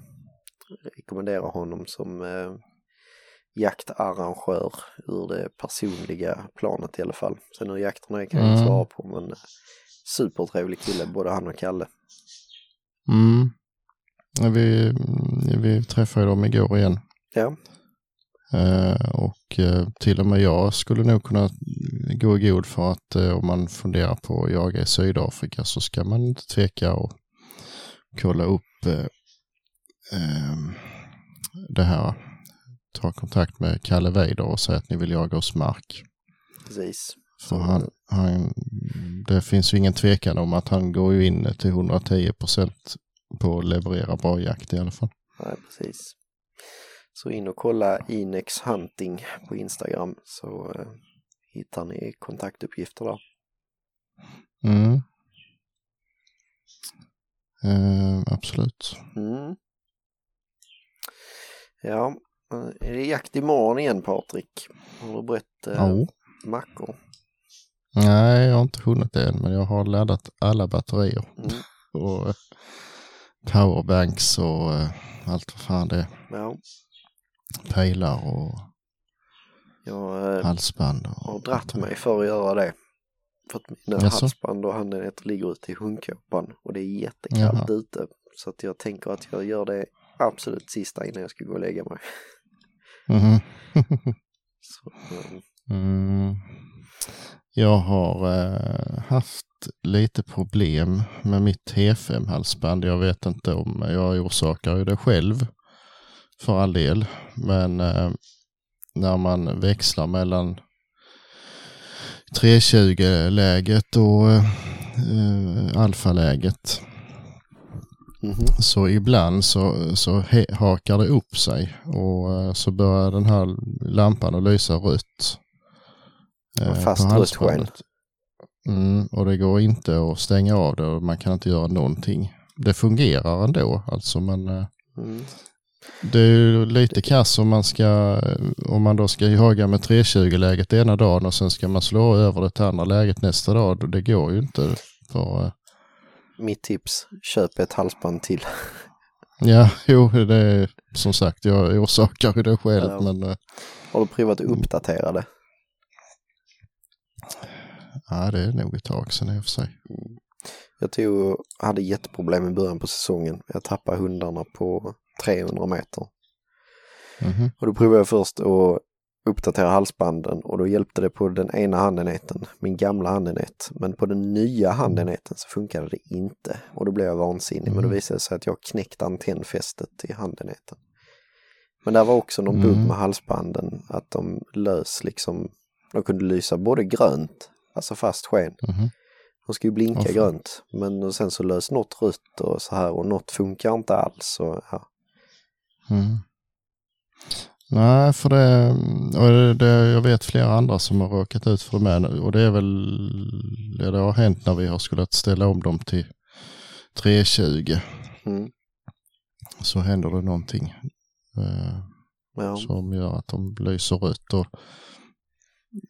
rekommendera honom som jaktarrangör ur det personliga planet i alla fall. Sen hur jakterna är kan jag inte Mm. svara på men eh, supertrevlig kille både han och Kalle. Mm. Vi, vi träffade dem igår igen. Ja, Eh, och eh, till och med jag skulle nog kunna gå i god för att eh, om man funderar på att jaga i Sydafrika så ska man inte tveka och kolla upp eh, eh, det här. Ta kontakt med Kalle Weider och säga att ni vill jaga hos Mark. precis. För han, han, det finns ju ingen tvekan om att han går ju in till 110 procent på att leverera bra jakt i alla fall. Nej, precis. Så in och kolla Inex Hunting på Instagram så eh, hittar ni kontaktuppgifter där. Mm. Eh, absolut. Mm. Ja, är det jakt imorgon igen Patrik? Har du brett eh, Ja. mackor? Nej, jag har inte hunnit det än, men jag har laddat alla batterier Mm. och eh, powerbanks och eh, allt vad fan det är. Ja, Pejlar och jag eh, halsband. Och har dratt mig för att göra det. För att mina Jaså? halsband och handenheter ligger ute i hundkåpan och det är jättekallt ute. Så att jag tänker att jag gör det absolut sista innan jag ska gå och lägga mig. (laughs) Mhm. Eh, (laughs) Mm. Jag har eh, haft lite problem med mitt T5-halsband. Jag vet inte om jag orsakar det själv för all del. Men eh, när man växlar mellan 320-läget och eh, alfaläget mhm. så ibland så, så he, hakar det upp sig och eh, så börjar den här lampan att lysa rött. eh, fast rött halsbandet. Mm, och det går inte att stänga av det och man kan inte göra någonting. Det fungerar ändå alltså men eh, Mm. det är ju lite kass om man ska om man då ska jaga med 320-läget ena dagen och sen ska man slå över det till andra läget nästa dag. Det går ju inte. För, eh, Mitt tips, köp ett halsband till. (laughs) ja, jo, det är som sagt, jag orsakar ju det själv Ja. men eh, Har du provat att uppdatera det? ja, det är nog ett tag sedan i och för sig. Jag tog, hade jätteproblem i början på säsongen. Jag tappade hundarna på 300 meter. Mhm. Och då provade jag först att uppdatera halsbanden och då hjälpte det på den ena handenheten, min gamla handenhet. Men på den nya handenheten så funkade det inte och då blev jag vansinnig. Men då visade det sig att jag knäckt antennfästet i handenheten. Men där var också någon bugg Mm. med halsbanden, att de lös liksom, de kunde lysa både grönt, alltså fast sken. Mhm. De ska ju blinka fan. grönt, men sen så lös något rött och så här och något funkar inte alls. Och, ja. Mm. Nej, för det, och det, det, jag vet flera andra som har råkat ut för det med och det är väl, ja, det har hänt när vi har skulle ställa om dem till 320. mm. så händer det någonting eh, Ja. som gör att de lyser rött. Och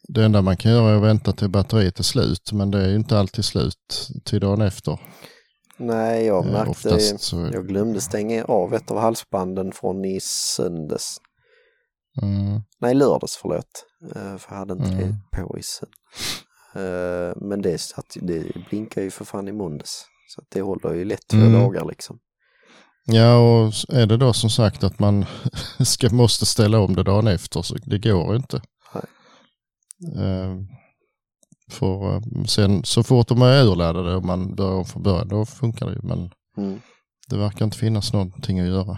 det enda man kan göra är att vänta till batteriet är slut, men det är ju inte alltid slut till dagen efter. Nej, jag Eh, märkte, så, jag glömde stänga av ett av halsbanden från i söndags. Mm, Nej, lördags förlåt. Eh, För jag hade inte Mm. det på isen. Eh, Men det, satt, det blinkar ju för fan i måndags. Så det håller ju lätt två Mm. dagar liksom. Ja, och är det då som sagt att man (laughs) ska, måste ställa om det dagen efter så det går inte. Nej. Eh, för sen så fort de är urladdade och man börjar om från början då funkar det ju. Men Mm. det verkar inte finnas någonting att göra.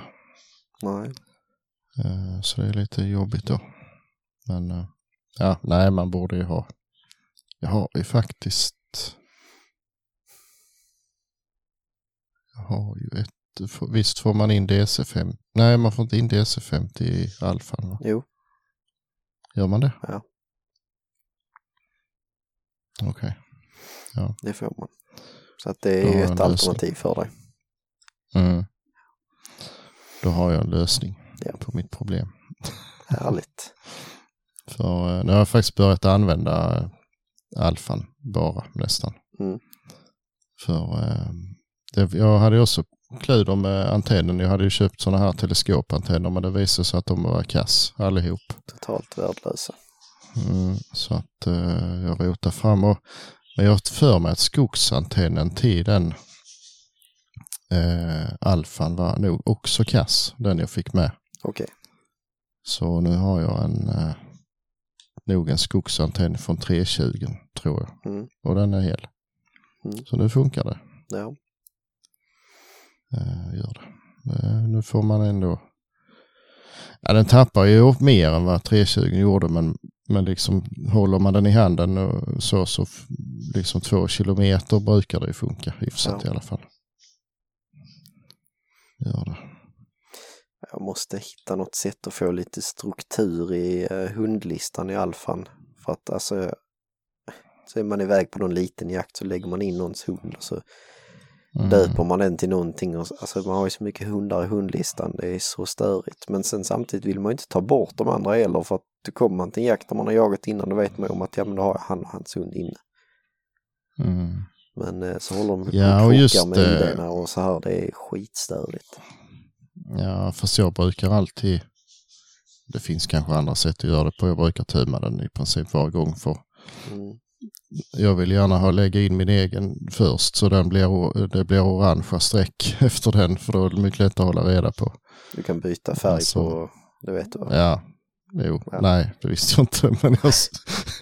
Nej. Eh, så det är lite jobbigt då. Men eh, ja, nej man borde ju ha. Jag har ju faktiskt. Jag har ju ett. Visst får man in DC5? Nej, man får inte in DC50 i alfan va? Jo, Gör man det? Ja. Okej. det får man. Så att det är ju ett alternativ för dig. Mm. Då har jag en lösning Ja. på mitt problem. Härligt. (laughs) För eh, nu har jag faktiskt börjat använda eh, alfan bara nästan. Mm. För eh, det, jag hade också kluder med antennen. Jag hade ju köpt sådana här teleskopantenner men det visade sig att de var kass allihop. Totalt värdelösa. Mm, så att eh, jag rotar fram och men jag har för mig att skogsantennen till den eh, alfan var nog också kass, den jag fick med. Okej. Så nu har jag en eh, nog en skogsantenn från 320 tror jag. Mm. Och den är hel. Mm. Så nu funkar det. Ja. Eh, gör det. Eh, nu får man ändå... Ja, den tappar ju mer än vad 320 gjorde men, men liksom håller man den i handen och så, så liksom två kilometer brukar det ju funka hyfsat Ja. i alla fall. Gör det. Jag måste hitta något sätt att få lite struktur i eh, hundlistan i alfan. För att alltså, så är man iväg på någon liten jakt så lägger man in någons hund och så Mm. döper man den till någonting. Och, så- alltså man har ju så mycket hundar i hundlistan, det är så störigt. Men sen samtidigt vill man ju inte ta bort de andra heller för att då kommer man till en jakt där man har jagat innan, då vet man ju om att ja men då har jag han och hans hund inne. Mm. Men eh, så håller de på Ja, och just, med eh, idéerna och så här, det är skitstörigt. Ja, fast jag brukar alltid... Det finns kanske andra sätt att göra det på. Jag brukar tömma den i princip varje gång för Mm. jag vill gärna ha lägga in min egen först så den blir, det blir orangea streck (laughs) efter den för då är det mycket lättare att hålla reda på. Du kan byta färg Alltså- på, det vet du va? Ja, jo, Ja. nej det visste jag inte men jag,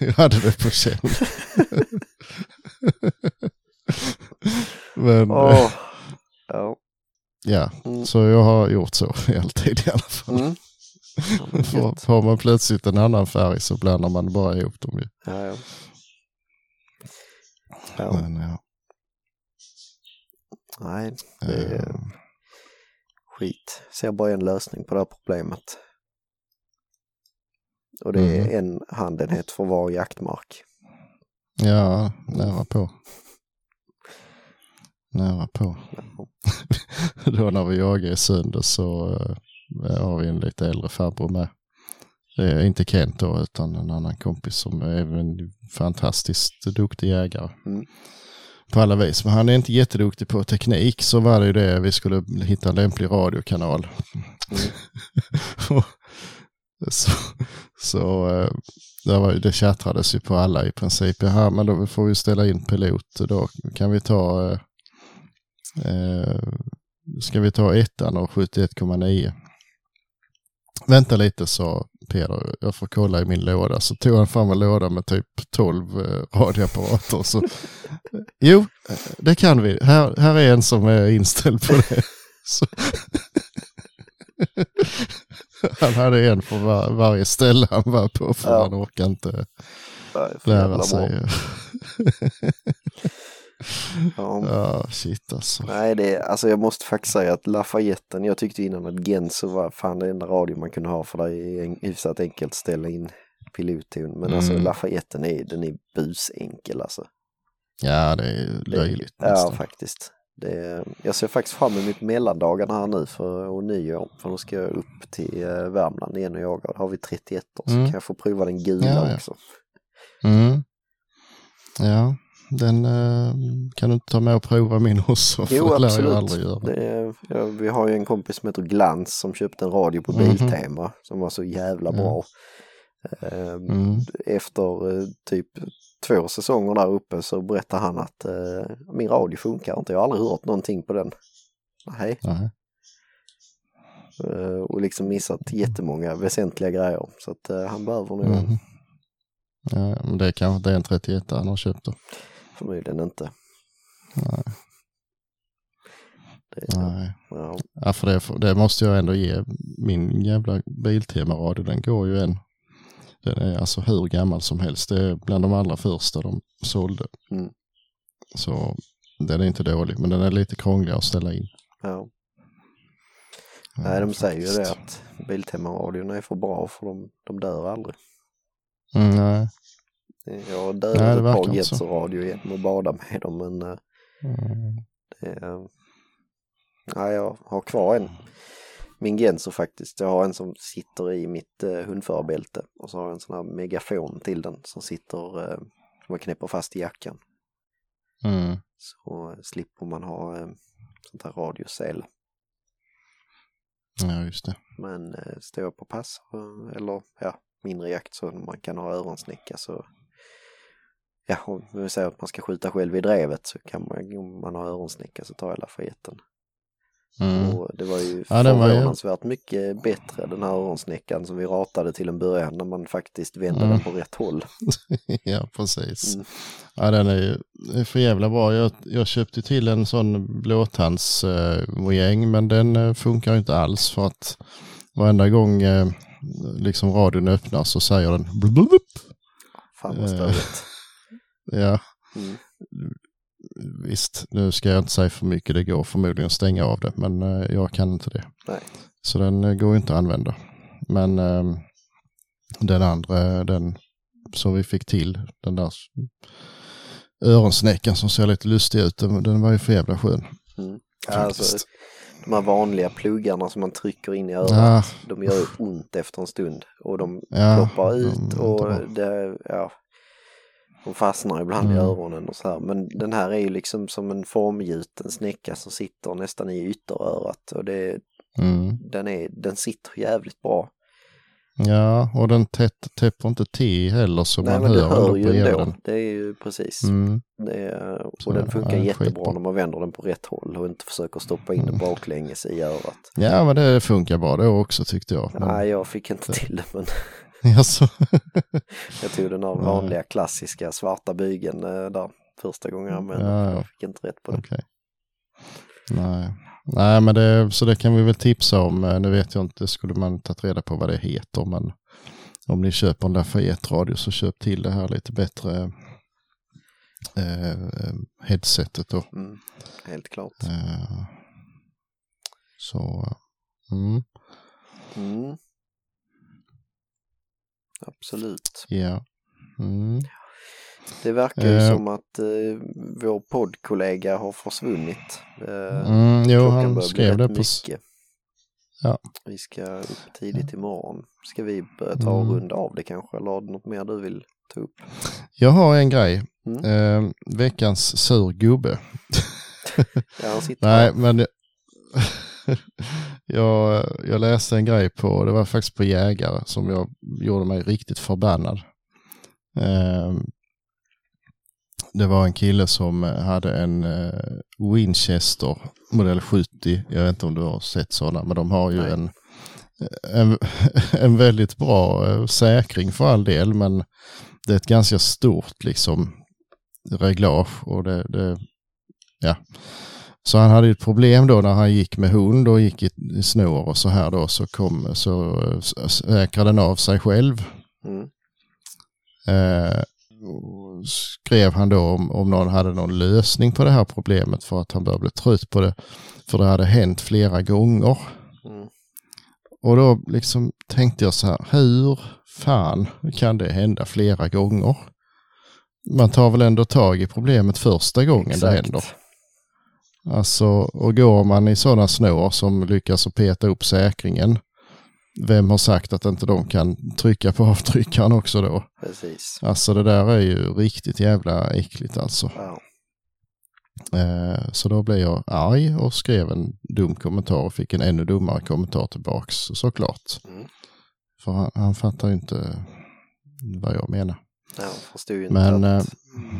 (laughs) jag hade det på känn. (laughs) men Åh, ja. Ja, Mm. så jag har gjort så (laughs) alltid i alla fall. Mm. Ja, har man plötsligt en annan färg så blandar man bara ihop dem ju. ja, ja. ja. Men, ja. Nej, det är eh, skit. Ser bara en lösning på det här problemet. Och det är Mm. en handenhet för var jaktmark. Ja, nära på. Nära på. (laughs) Då när vi jagar i söndags så eh, har vi en lite äldre farbror med. Inte Kent då utan en annan kompis som är en fantastiskt duktig jägare. Mm. På alla vis. Men han är inte jätteduktig på teknik så var det ju det vi skulle hitta en lämplig radiokanal. Mm. (laughs) så så eh, det, var, det tjattrades ju på alla i princip. Jaha, men då får vi ställa in pilot. Då kan vi ta eh, ska vi ta ettan och 71,9. Vänta lite sa Peder, jag får kolla i min låda. Så tog han fram en låda med typ 12 eh, radioapparater. Så, jo, eh, det kan vi. Här, här är en som är inställd på det. (laughs) Så, (laughs) han hade en på var, varje ställe han var på för Ja. han orkar inte lära sig. (laughs) Ja. Ja, shit alltså. Nej, det är, alltså jag måste faktiskt säga att Lafayetten, jag tyckte innan att Genso var fan det enda radio man kunde ha för det är en hyfsat enkelt att ställa in pilotton. Men alltså Mm. Lafayetten är, den är busenkel alltså. Ja, det är löjligt Ja, nästan. faktiskt. Det, jag ser faktiskt fram emot mellandagarna här nu för, och nyår. För då ska jag upp till eh, Värmland igen och jaga. Då har vi 31 så Mm. kan jag få prova den gula Ja, ja. också. Mm. Ja, den eh, kan du inte ta med och prova min. För Jo, (laughs) absolut. är, ja, vi har ju en kompis som heter Glans som köpte en radio på Mhm. Biltema som var så jävla bra. Ehm, Mm. Efter eh, typ två säsonger där uppe så berättade han att eh, min radio funkar inte. Jag har aldrig hört någonting på den. Nej. Nej. Eh, och liksom missat jättemånga väsentliga grejer. Så att eh, han behöver nog Mhm. Ja, men det är kanske inte är en 31 han har köpt då. Förmodligen inte. Nej. Det, Nej. ja, Ja, för det, det måste jag ändå ge. Min jävla Biltema-radio, den går ju en. Den är alltså hur gammal som helst. Det är bland de allra första de sålde. Mm. Så den är inte dålig, men den är lite krånglig att ställa in. ja. Ja, Nej, de säger ju det att Biltema-radion är för bra för de, de dör aldrig. Mm, nej. Jag har dödat ett par inte Getso så. radio genom att bada med dem men eh, Mm. det. Nej, jag har kvar en. Min Genso faktiskt. Jag har en som sitter i mitt eh, hundförarbälte och så har jag en sån här megafon till den som sitter, eh, som man knäpper fast i jackan. Mm. Så eh, slipper man ha eh, sånt här radiosel. Ja, just det. Men eh, står jag på pass eh, eller ja, mindre jakt så man kan ha öronsnäcka så Ja, om vi säger att man ska skjuta själv i drevet så kan man, om man har öronsnäcka så tar jag lafayette. Mm. Och det var ju Ja, var ju- förvånansvärt mycket bättre den här öronsnäckan som vi ratade till en början när man faktiskt vände Mm. den på rätt håll. (laughs) ja, precis. Mm. Ja, den är ju för jävla bra. Jag, jag köpte till en sån blåtands eh, men den eh, funkar inte alls för att varenda gång eh, liksom radion öppnar så säger den blub. Fan vad Eh. störigt. Ja, Mm. visst. Nu ska jag inte säga för mycket. Det går förmodligen att stänga av det, men eh, jag kan inte det. Nej. Så den eh, går inte att använda. Men eh, den andra, den som vi fick till, den där öronsnäckan som ser lite lustig ut, den, den var ju för jävla skön. Mm. Alltså, de här vanliga pluggarna som man trycker in i örat, Ja, de gör ont efter en stund. Och de ja, ploppar de ut inte och det, ja, de fastnar ibland i Mm. öronen och så här. Men den här är ju liksom som en formgjuten snäcka som sitter nästan i ytterörat och det, Mm. den, är, den sitter jävligt bra. Ja, och den tätt, täpper inte till heller så Nej man hör, hör ju ändå, den. det är ju precis. Mm. Det är, och Så, den funkar ja, jättebra skitbra. när man vänder den på rätt håll och inte försöker stoppa in den Mm. baklänges i örat. Ja, men det funkar bra då också tyckte jag. Men, Nej, jag fick inte till det men Jaså? (laughs) jag tog den Nej. vanliga klassiska svarta bygeln eh, där första gången jag använde Ja, ja. Jag fick inte rätt på det. Okej. Nej. Nej, men det, så det kan vi väl tipsa om. Eh, Nu vet jag inte, skulle man tagit reda på vad det heter, men om ni köper en Lafayette-radio så köp till det här lite bättre eh, eh, headsetet då. Mm, helt klart. Eh, så, mm, Mm. Absolut. ja. Mm. Det verkar ju Eh. som att eh, vår poddkollega har försvunnit. Eh, Mm, jo, han skrev det på... mycket. Ja. Vi ska upp tidigt imorgon. Ska vi börja ta och Mm. runda av det kanske? Eller har du något mer du vill ta upp? Jag har en grej. Mm. Eh, veckans sur gubbe. Ja, han sitter Nej, här. men (laughs) (laughs) jag, jag läste en grej på, det var faktiskt på Jägare som jag gjorde mig riktigt förbannad. Eh, det var en kille som hade en eh, Winchester modell 70. Jag vet inte om du har sett sådana, men de har ju Nej. en, en, (laughs) en väldigt bra eh, säkring för all del, men det är ett ganska stort liksom reglage och det, det ja. Så han hade ju ett problem då när han gick med hund och gick i, i snår och så här då så kom så säkrade den av sig själv. Mm. Eh, skrev han då om, om någon hade någon lösning på det här problemet för att han började bli trött på det. För det hade hänt flera gånger. Mm. Och då liksom tänkte jag så här, hur fan kan det hända flera gånger? Man tar väl ändå tag i problemet första gången det Exakt. händer. Alltså, och går man i sådana snår som lyckas att peta upp säkringen, vem har sagt att inte de kan trycka på (laughs) avtryckaren också då? Precis. Alltså det där är ju riktigt jävla äckligt alltså. Ja. Eh, så då blev jag arg och skrev en dum kommentar och fick en ännu dummare kommentar tillbaks såklart. Mm. För han, han fattar inte vad jag menar. Han förstod ju inte Men, att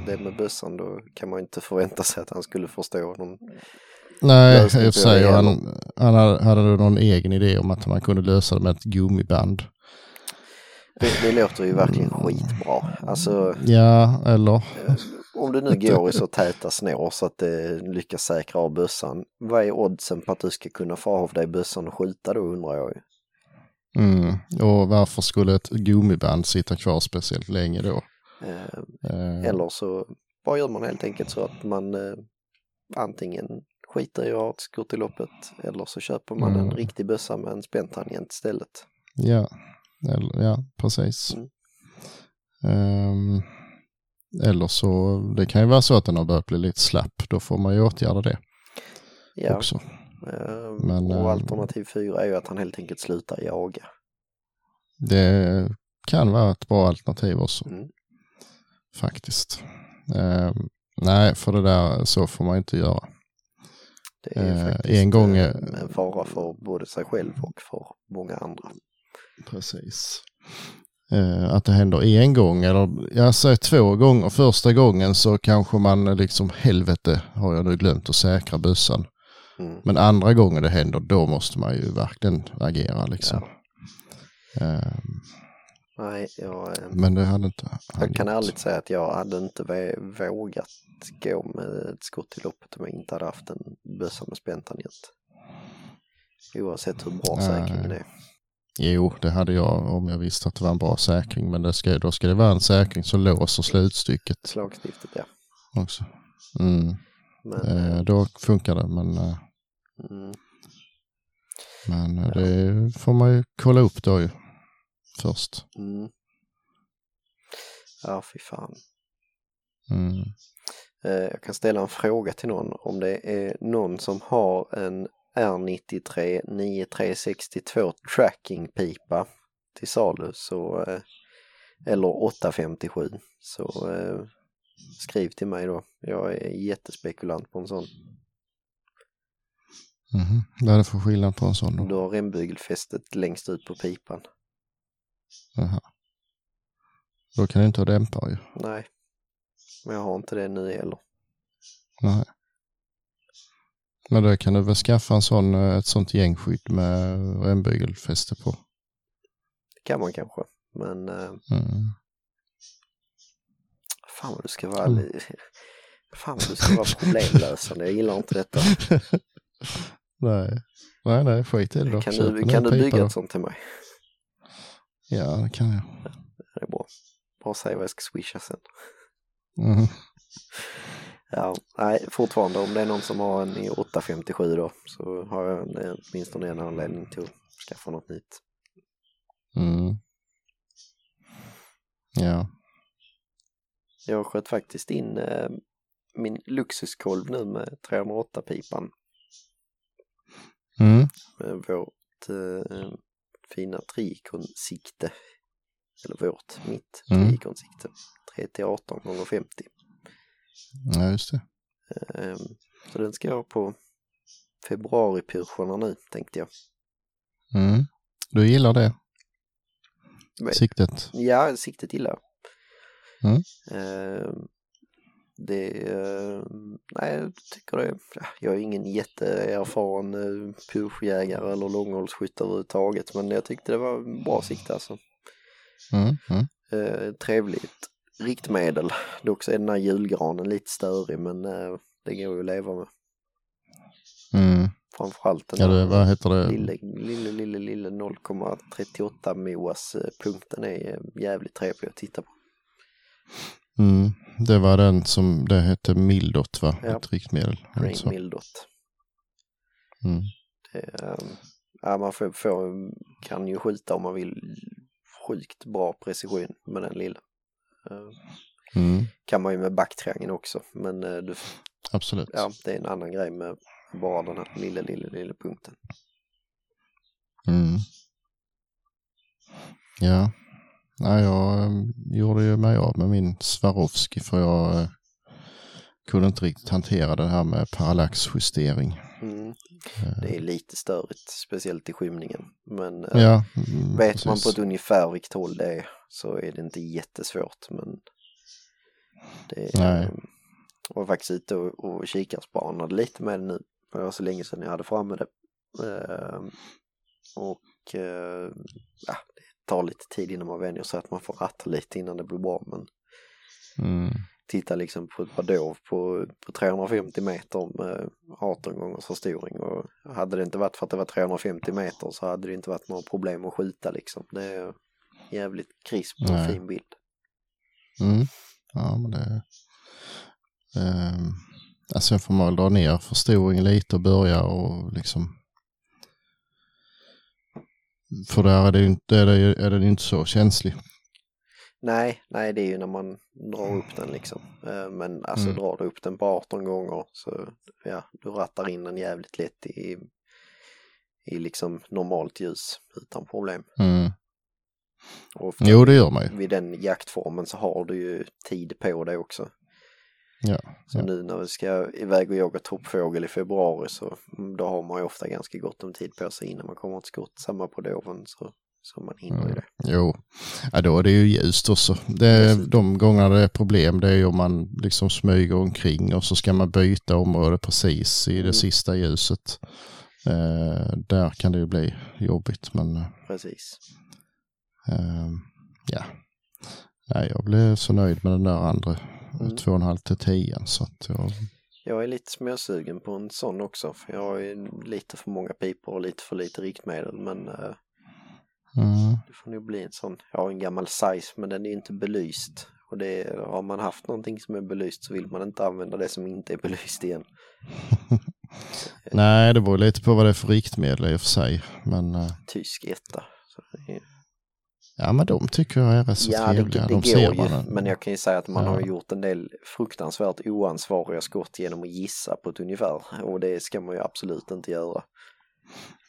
det med bössan då kan man inte förvänta sig att han skulle förstå någon. Nej, säger det han, han hade, hade någon egen idé om att man kunde lösa det med ett gummiband. Det, det låter ju verkligen skitbra. Alltså Ja, eller om du nu går i så täta snår så att det lyckas säkra av bössan. Vad är oddsen på att du ska kunna få av dig bössan och skjuta då undrar jag ju. Mm. Och varför skulle ett gummiband sitta kvar speciellt länge då? Eh, Eller så bara gör man helt enkelt så att man eh, antingen skiter i att ha ett skott i loppet eller så köper man en Mm. riktig bössa med en späntangent istället. Ja, eller, ja precis. Mm. Ehm, eller så, det kan ju vara så att den har börjat bli lite slapp. Då får man ju åtgärda det Ja, också. eh, Men, och eh, alternativ fyra är ju att han helt enkelt slutar jaga. Det kan vara ett bra alternativ också. Mm. Faktiskt. Ehm, nej, för det där så får man inte göra. Det är Eh, faktiskt en gång, eh, eh, en fara för både sig själv och för många andra. Precis. Eh, att det händer en gång eller jag säger två gånger. Första gången så kanske man eh, liksom helvete har jag nu glömt att säkra bössan. Mm. Men andra gången det händer då måste man ju verkligen agera liksom. Eh, Nej, jag, eh, men det hade inte han jag kan gjort. ärligt säga att jag hade inte vågat gå med ett skott i loppet om jag inte hade haft en bössa med späntangent. Oavsett hur bra Nej. säkringen är. Jo, det hade jag om jag visste att det var en bra säkring. Men det ska, då ska det vara en säkring som låser slutstycket Slagstiftet ja. också. Mm. Men, Eh, då funkar det, men, eh, mm, men eh, det får man ju kolla upp då ju först. mm. Ja, fy fan. Mm. Eh, Jag kan ställa en fråga till någon om det är någon som har en R93 9362 trackingpipa till salu så eh, eller 857 så eh, skriv till mig då. Jag är jättespekulant på en sån. Mhm. Vad är det för skillnad på en sån då? Du har rembygelfästet längst ut på pipan. Jaha. Då kan du inte ha dämpare ju. Nej, men jag har inte det nu heller. Nej. Men då kan du väl skaffa en sån, eh, ett sånt gängskydd med rembygelfäste på. Det kan man kanske, men eh, Mm. fan vad du ska vara Mm. (laughs) Fan vad du ska vara problemlösande, jag gillar inte detta. (laughs) nej. nej, nej, skit i det då. Kan du, kan du bygga då. ett sånt till mig? Ja, det kan jag. Det är bra. Bara säg vad jag ska swisha sen. Mm. (laughs) Ja, nej, fortfarande om det är någon som har en i 857 då så har jag en, eh, åtminstone en anledning till att skaffa något nytt. Mm. Ja. Jag sköt faktiskt in eh, min Luxuskolv nu med 308-pipan. Mm. Vårt eh, fina Trikon-sikte. Eller vårt, mitt Mm. Trikon-sikte. 3 till 18 gånger 50. ja, just det. Eh, så den ska jag på februaripyrscherna nu tänkte jag. Mm. Du gillar det? Men- Siktet? Ja, siktet gillar jag. Mm. Det, eh, nej jag tycker det, ja, jag är ingen jätteerfaren eh, pyrschjägare eller långhållsskytt överhuvudtaget men jag tyckte det var en bra sikte alltså. Mm. Mm. Eh, trevligt riktmedel. Dock så är den här julgranen lite störig men eh, det går ju att leva med. Mm. Framförallt den Ja, det, vad heter det? lille, lille, lille, lille 0,38 moas eh, punkten är jävligt trevlig att titta på. Mm. Det var den som, det hette Mildot va? Ja. Ett riktmedel. Alltså. Mildot. Mm. Det, ehm, ja, man får, får, kan ju skjuta om man vill sjukt bra precision med den lilla. Ehm, Mm. kan man ju med backtriangeln också. Men eh, du, Absolut. ja, det är en annan grej med bara den här lilla, lilla, lilla punkten. Mm. Ja. Nej, jag eh, gjorde ju mig av med min Swarovski för jag eh, kunde inte riktigt hantera det här med parallaxjustering. Mm. Eh, Det är lite störigt, speciellt i skymningen. Men Ja, mm, vet man på precis. ett ungefär vilket håll det är så är det inte jättesvårt. Men det är, var faktiskt ute och, och kikarspanade lite med det nu. Det var så länge sedan jag hade framme det. Eh, och ja, tar lite tid innan man vänjer sig att man får ratta lite innan det blir bra. Men Mm. titta liksom på ett par dov på, på 350 meter med 18 gångers förstoring och hade det inte varit för att det var 350 meter så hade det inte varit några problem att skjuta liksom. Det är jävligt krisp och Nej. fin bild. Mm. Ja, men det... Um, alltså sen får man väl dra ner förstoringen lite och börja och liksom... För där är, det inte, är, det, är den inte så känslig. Nej, nej det är ju när man drar upp den liksom. Eh, Men alltså Mm. drar du upp den på 18 gånger så ja, du rattar in den jävligt lätt i, i liksom normalt ljus utan problem. Mm. Och Jo, det gör man ju. vid den jaktformen så har du ju tid på det också. Ja. Så Ja. nu när vi ska iväg och jaga toppfågel i februari så mm, då har man ju ofta ganska gott om tid på sig innan man kommer till skott. Samma på doven så, så man hinner ju Mm. det. Jo, ja, då är det ju ljust också. Det är, de gångerna det är problem det är ju om man liksom smyger omkring och så ska man byta område precis i det Mm. sista ljuset. Eh, där kan det ju bli jobbigt men Precis. eh, ja. Nej, jag blev så nöjd med den där andra Mm. två och en halv till tian så att jag, Jag är lite småsugen på en sån också för jag har ju lite för många pipor och lite för lite riktmedel men eh, mm, det får nog bli en sån. Jag har en gammal size men den är inte belyst. Och det har man haft någonting som är belyst så vill man inte använda det som inte är belyst igen. (laughs) nej det beror lite på vad det är för riktmedel i och för sig. Men eh, Tysk etta. Så är, ja men de tycker jag är rätt så ja, det, trevliga. det de går ser ju. man. Men jag kan ju säga att man Ja. har gjort en del fruktansvärt oansvariga skott genom att gissa på ett ungefär. Och det ska man ju absolut inte göra.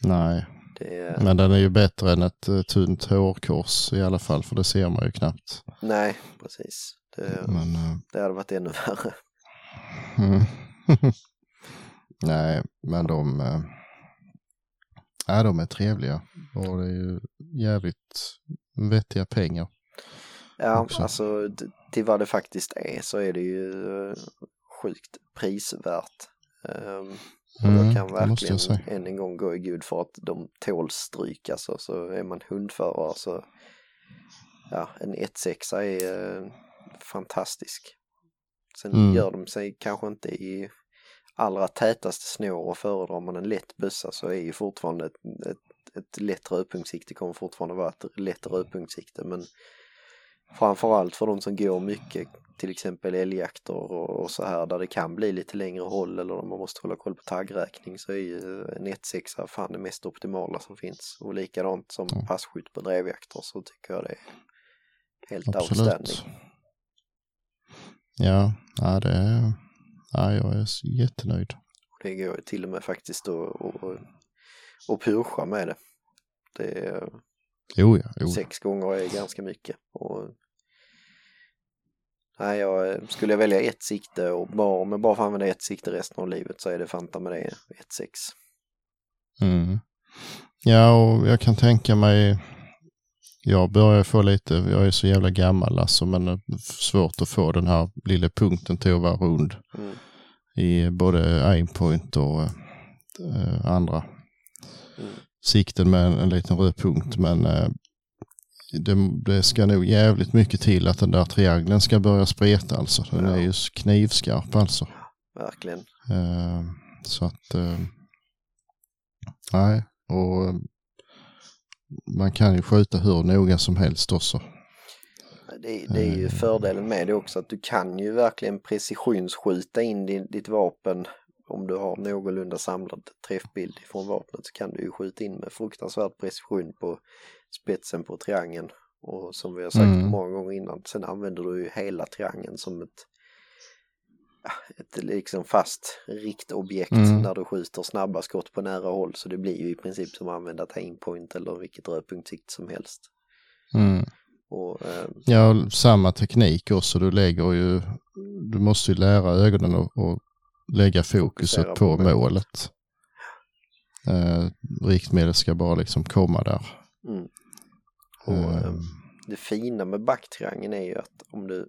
Nej, Det Men den är ju bättre än ett eh, tunt hårkors i alla fall, för det ser man ju knappt. Nej, precis. Det, Men, eh, det hade varit ännu värre. mm. (laughs) Nej, men de, eh, ja, de är trevliga och det är ju jävligt vettiga pengar. Ja, också. alltså till vad det faktiskt är så är det ju eh, sjukt prisvärt. Um, och Mm, jag kan jag verkligen säga. än en gång gå i gud för att de tål stryk alltså. Så är man hundförare så ja, en 1.6 är eh, fantastisk. Sen Mm. gör de sig kanske inte i allra tätaste snår och föredrar man en lätt bössa så är ju fortfarande ett, ett, ett lätt rödpunktssikte kommer fortfarande vara ett lätt rödpunktssikte men framförallt för de som går mycket till exempel älgjakter och, och så här där det kan bli lite längre håll eller om man måste hålla koll på taggräkning så är ju en 1.6 fan det mest optimala som finns och likadant som Mm. passkytt på drevjakter så tycker jag det är helt Absolut. outstanding. Ja, ja, det är, ja, jag är jättenöjd. Det går ju till och med faktiskt att och, pusha med det. Det är Jo, ja, jo. sex gånger är ganska mycket. Och, nej, jag, skulle jag välja ett sikte och bara, om jag bara får använda ett sikte resten av livet så är det Fanta med det 1.6. Mm. Ja, och jag kan tänka mig, jag börjar få lite, jag är så jävla gammal alltså, men eh, svårt att få den här lilla punkten till att vara rund Mm. i både aimpoint och eh, andra Mm. sikten med en, en liten röd punkt. Men eh, det, det ska nog jävligt mycket till att den där triangeln ska börja spreta alltså. Den Ja. är ju knivskarp alltså. Verkligen. Eh, så att, eh, nej, och eh, man kan ju skjuta hur noga som helst också. Det, det är ju Eh. fördelen med det också att du kan ju verkligen precisionsskjuta in din, ditt vapen om du har någorlunda samlad träffbild från vapnet så kan du ju skjuta in med fruktansvärd precision på spetsen på triangeln Och som vi har sagt Mm. många gånger innan, sen använder du ju hela triangeln som ett, ett liksom fast riktobjekt Mm. där du skjuter snabba skott på nära håll. Så det blir ju i princip som att använda aimpoint eller vilket rödpunktssikt som helst. Mm. Och, eh, Ja, samma teknik också. Du lägger ju, du måste ju lära ögonen och, och lägga fokuset på målet. Eh, riktmedel ska bara liksom komma där. mm. och Eh, eh, det fina med backtriangeln är ju att om du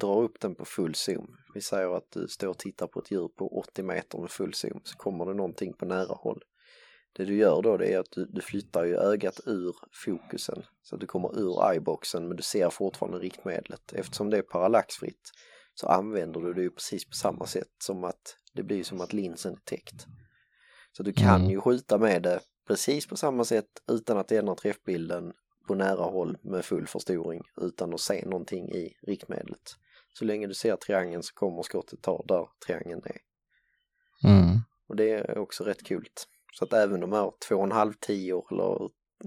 drar upp den på full zoom, vi säger att du står och tittar på ett djur på 80 meter med full zoom, så kommer det någonting på nära håll. Det du gör då det är att du, du flyttar ju ögat ur fokusen så att du kommer ur eyeboxen men du ser fortfarande riktmedlet. Eftersom det är parallaxfritt så använder du det ju precis på samma sätt som att det blir som att linsen är täckt. Så du kan Mm. ju skjuta med det precis på samma sätt utan att ändra träffbilden på nära håll med full förstoring utan att se någonting i riktmedlet. Så länge du ser triangeln så kommer skottet ta där triangeln är. mm, Och det är också rätt kul. Så att även de här 2,5 10 eller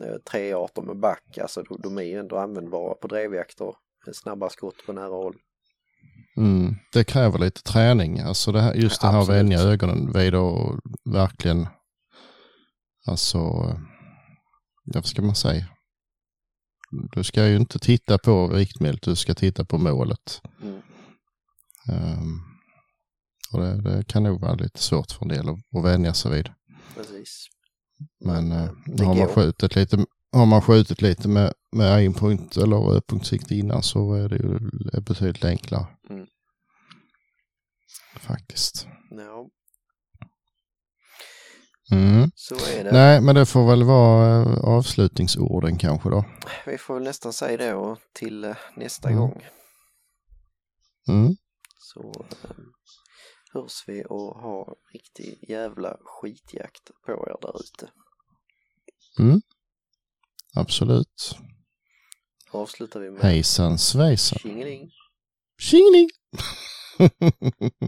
eh, 3,18 med back, alltså de är ju ändå användbara på drevjakter med snabba skott på nära håll. Mm. Det kräver lite träning. Alltså det här, just det här att vänja ögonen vid och verkligen, alltså, ja, vad ska man säga? Du ska ju inte titta på riktmedlet, du ska titta på målet. Mm. Ehm, och det, det kan nog vara lite svårt för en del att, att vänja sig vid. Precis. Men eh, har, man skjutit lite, har man skjutit lite med, med aimpoint eller rödpunktssikt innan så är det ju betydligt enklare. Mm. Faktiskt. Ja, Mm. så är det. Nej, men det får väl vara eh, avslutningsorden kanske då. Vi får väl nästan säga det och till eh, nästa Mm. gång. Mm. Så eh, hörs vi och ha riktig jävla skitjakt på er där ute. Mm. Absolut. Avslutar vi med Hejsan svejsan. tjingeling. Tjingeling! (laughs)